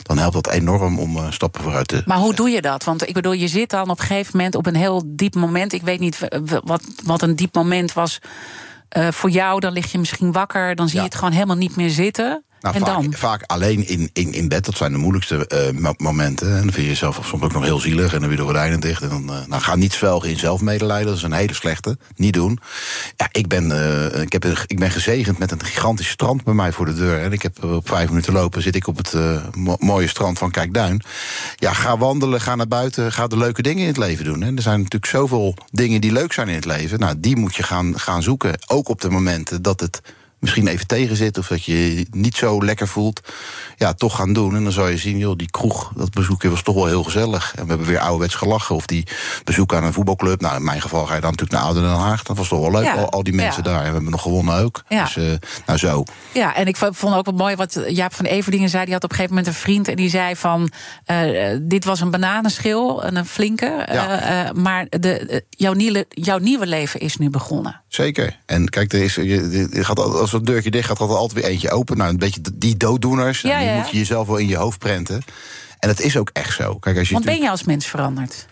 dan helpt dat enorm om eh, stappen vooruit te. Maar hoe doe je dat? Want ik bedoel, je zit dan op een gegeven moment op een heel diep moment. Ik weet niet wat, wat een diep moment was eh, voor jou. Dan lig je misschien wakker, dan zie je het gewoon helemaal niet meer zitten. Nou, en vaak, dan? vaak alleen in, in, in bed, dat zijn de moeilijkste eh, mo- momenten. En dan vind je jezelf soms ook nog heel zielig en dan weer de gordijnen dicht. En dan eh, nou, ga niet zwelgen in zelfmedelijden, dat is een hele slechte. Niet doen. Ja, ik ben, eh, ik, heb, ik ben gezegend met een gigantisch strand bij mij voor de deur. En ik heb op vijf minuten lopen, zit ik op het mo- mooie strand van Kijkduin. Ja, ga wandelen, ga naar buiten, ga de leuke dingen in het leven doen. Hè. Er zijn natuurlijk zoveel dingen die leuk zijn in het leven. Nou, die moet je gaan, gaan zoeken. Ook op de momenten dat het misschien even tegen zit of dat je je niet zo lekker voelt, ja, toch gaan doen. En dan zal je zien, joh, die kroeg, dat bezoekje was toch wel heel gezellig. En we hebben weer ouderwets gelachen. Of die bezoek aan een voetbalclub. Nou, in mijn geval ga je dan natuurlijk naar Ouder Den Haag. Dat was toch wel leuk, Ja, al, al die mensen ja. daar. En we hebben nog gewonnen ook. Ja. Dus, eh, nou zo. Ja, en ik vond ook wel mooi wat Jaap van Everdingen zei. Die had op een gegeven moment een vriend en die zei van... eh, dit was een bananenschil, een een flinke. Eh, eh, maar de, eh, jouw, nieuwe, jouw nieuwe leven is nu begonnen. Zeker. En kijk, er is, je, je gaat, al- als een deurtje dicht gaat, gaat er altijd weer eentje open. Nou, een beetje die dooddoeners. Ja, die ja. moet je jezelf wel in je hoofd prenten. En het is ook echt zo. Kijk, als je Want ben je als mens veranderd?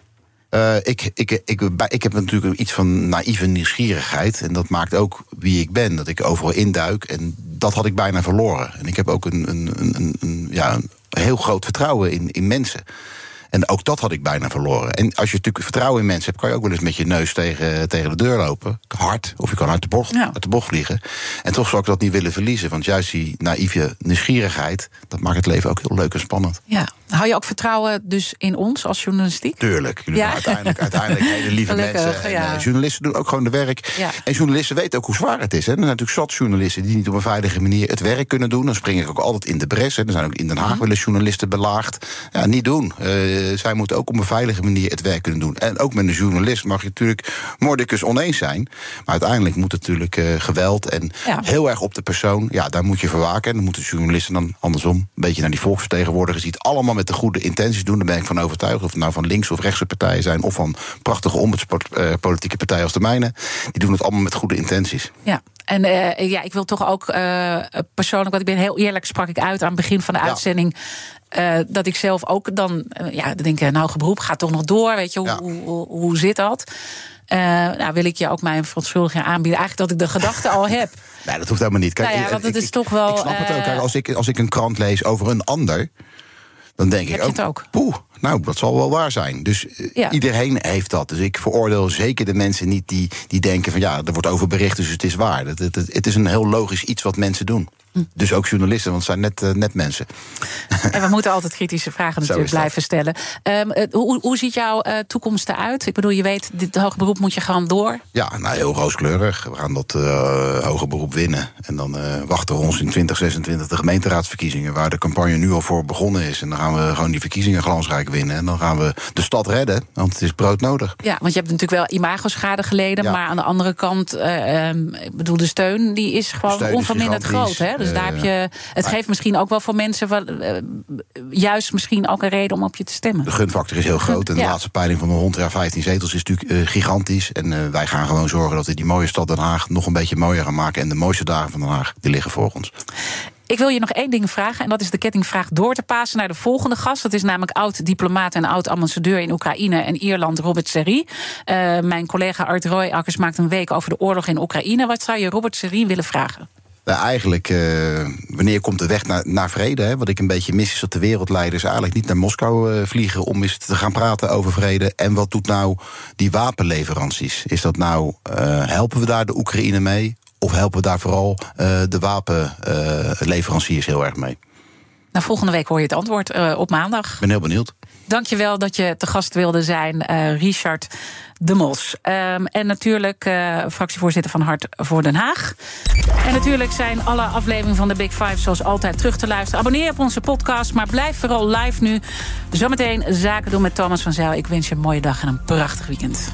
Eh, ik, ik, ik, ik heb natuurlijk iets van naïeve nieuwsgierigheid. En dat maakt ook wie ik ben. Dat ik overal induik. En dat had ik bijna verloren. En ik heb ook een, een, een, een- een, ja, een heel groot vertrouwen in, in mensen. En ook dat had ik bijna verloren. En als je natuurlijk vertrouwen in mensen hebt, kan je ook wel eens met je neus tegen, tegen de deur lopen. Hard. Of je kan uit de, bocht, Ja. uit de bocht vliegen. En toch zou ik dat niet willen verliezen. Want juist die naïeve nieuwsgierigheid, dat maakt het leven ook heel leuk en spannend. Ja. Hou je ook vertrouwen dus in ons als journalistiek? Tuurlijk. Jullie Ja. zijn uiteindelijk, uiteindelijk hele lieve Gelukkig, mensen. En, ja. eh, journalisten doen ook gewoon de werk. Ja. En journalisten weten ook hoe zwaar het is. Hè. Er zijn natuurlijk zat journalisten die niet op een veilige manier het werk kunnen doen. Dan spring ik ook altijd in de bres. Hè. Er zijn ook in Den Haag Mhm. wel eens journalisten belaagd. Ja, niet doen. Eh, zij moeten ook op een veilige manier het werk kunnen doen. En ook met een journalist mag je natuurlijk mordicus oneens zijn. Maar uiteindelijk moet het natuurlijk uh, geweld en Ja. heel erg op de persoon. Ja, daar moet je verwaken. En dan moeten journalisten dan andersom een beetje naar die volksvertegenwoordigers... die het allemaal met de goede intenties doen. Daar ben ik van overtuigd. Of het nou van links of rechtse partijen zijn... of van prachtige ombudspolitieke partijen als de mijne. Die doen het allemaal met goede intenties. Ja. En eh, ja, ik wil toch ook eh, persoonlijk, want ik ben heel eerlijk, sprak ik uit aan het begin van de Ja. uitzending. Eh, dat ik zelf ook dan, eh, ja, dan denk ik, nou, beroep gaat toch nog door. Weet je, hoe, Ja. hoe, hoe, hoe zit dat? Eh, nou, wil ik je ook mijn verontschuldiging aanbieden. Eigenlijk dat ik de gedachte al heb. Nee, dat hoeft helemaal niet. Kijk, Nou ja, ik- want het ik- is toch wel, Ik snap het ook. eh, Kijk, als, ik, als ik een krant lees over een ander... dan denk Heb ik je ook, het ook? Poeh, nou, dat zal wel waar zijn. Dus eh, Ja. iedereen heeft dat. Dus ik veroordeel zeker de mensen niet die, die denken van... ja, er wordt over bericht, dus het is waar. Het, het, het is een heel logisch iets wat mensen doen. Dus ook journalisten, want het zijn net, eh, net mensen. En we moeten altijd kritische vragen natuurlijk blijven stellen. Ehm, eh, hoe, hoe ziet jouw eh, toekomst eruit? Ik bedoel, je weet, dit hoger beroep moet je gewoon door. Ja, nou, heel rooskleurig. We gaan dat hoger beroep winnen. En dan wachten we ons in 2026 de gemeenteraadsverkiezingen... waar de campagne nu al voor begonnen is. En dan gaan we gewoon die verkiezingen glansrijk winnen. En dan gaan we de stad redden, want het is broodnodig. Ja, want je hebt natuurlijk wel imagoschade geleden. Ja. Maar aan de andere kant, eh, ehm, ik bedoel, de steun die is gewoon onverminderd groot. Hè? Dus Eh, daar heb je. Het geeft misschien ook wel voor mensen wel, eh, juist misschien ook een reden om op je te stemmen. De gunfactor is heel groot. En de laatste peiling van de 100 jaar 15 zetels is natuurlijk eh, gigantisch. En eh, wij gaan gewoon zorgen dat we die mooie stad Den Haag... nog een beetje mooier gaan maken. En de mooiste dagen van Den Haag, die liggen voor ons. Ik wil je nog één ding vragen. En dat is de kettingvraag door te passen naar de volgende gast. Dat is namelijk oud-diplomaat en oud-ambassadeur in Oekraïne en Ierland, Robert Serrie. Eh, mijn collega Art Royakkers maakt een week over de oorlog in Oekraïne. Wat zou je Robert Serrie willen vragen? Nou, eigenlijk, eh, wanneer komt de weg naar, naar vrede? Hè? Wat ik een beetje mis is dat de wereldleiders eigenlijk niet naar Moskou eh, vliegen om eens te gaan praten over vrede. En wat doet nou die wapenleveranties? Is dat nou, eh, helpen we daar de Oekraïne mee? Of helpen we daar vooral eh, de wapenleveranciers heel erg mee? Nou, volgende week hoor je het antwoord eh, op maandag. Ik ben heel benieuwd. Dankjewel dat je te gast wilde zijn, eh, Richard de Mos. Ehm, en natuurlijk eh, fractievoorzitter van Hart voor Den Haag. En natuurlijk zijn alle afleveringen van de Big Five zoals altijd terug te luisteren. Abonneer op onze podcast, maar blijf vooral live nu. Zometeen zaken doen met Thomas van Zijl. Ik wens je een mooie dag en een prachtig weekend.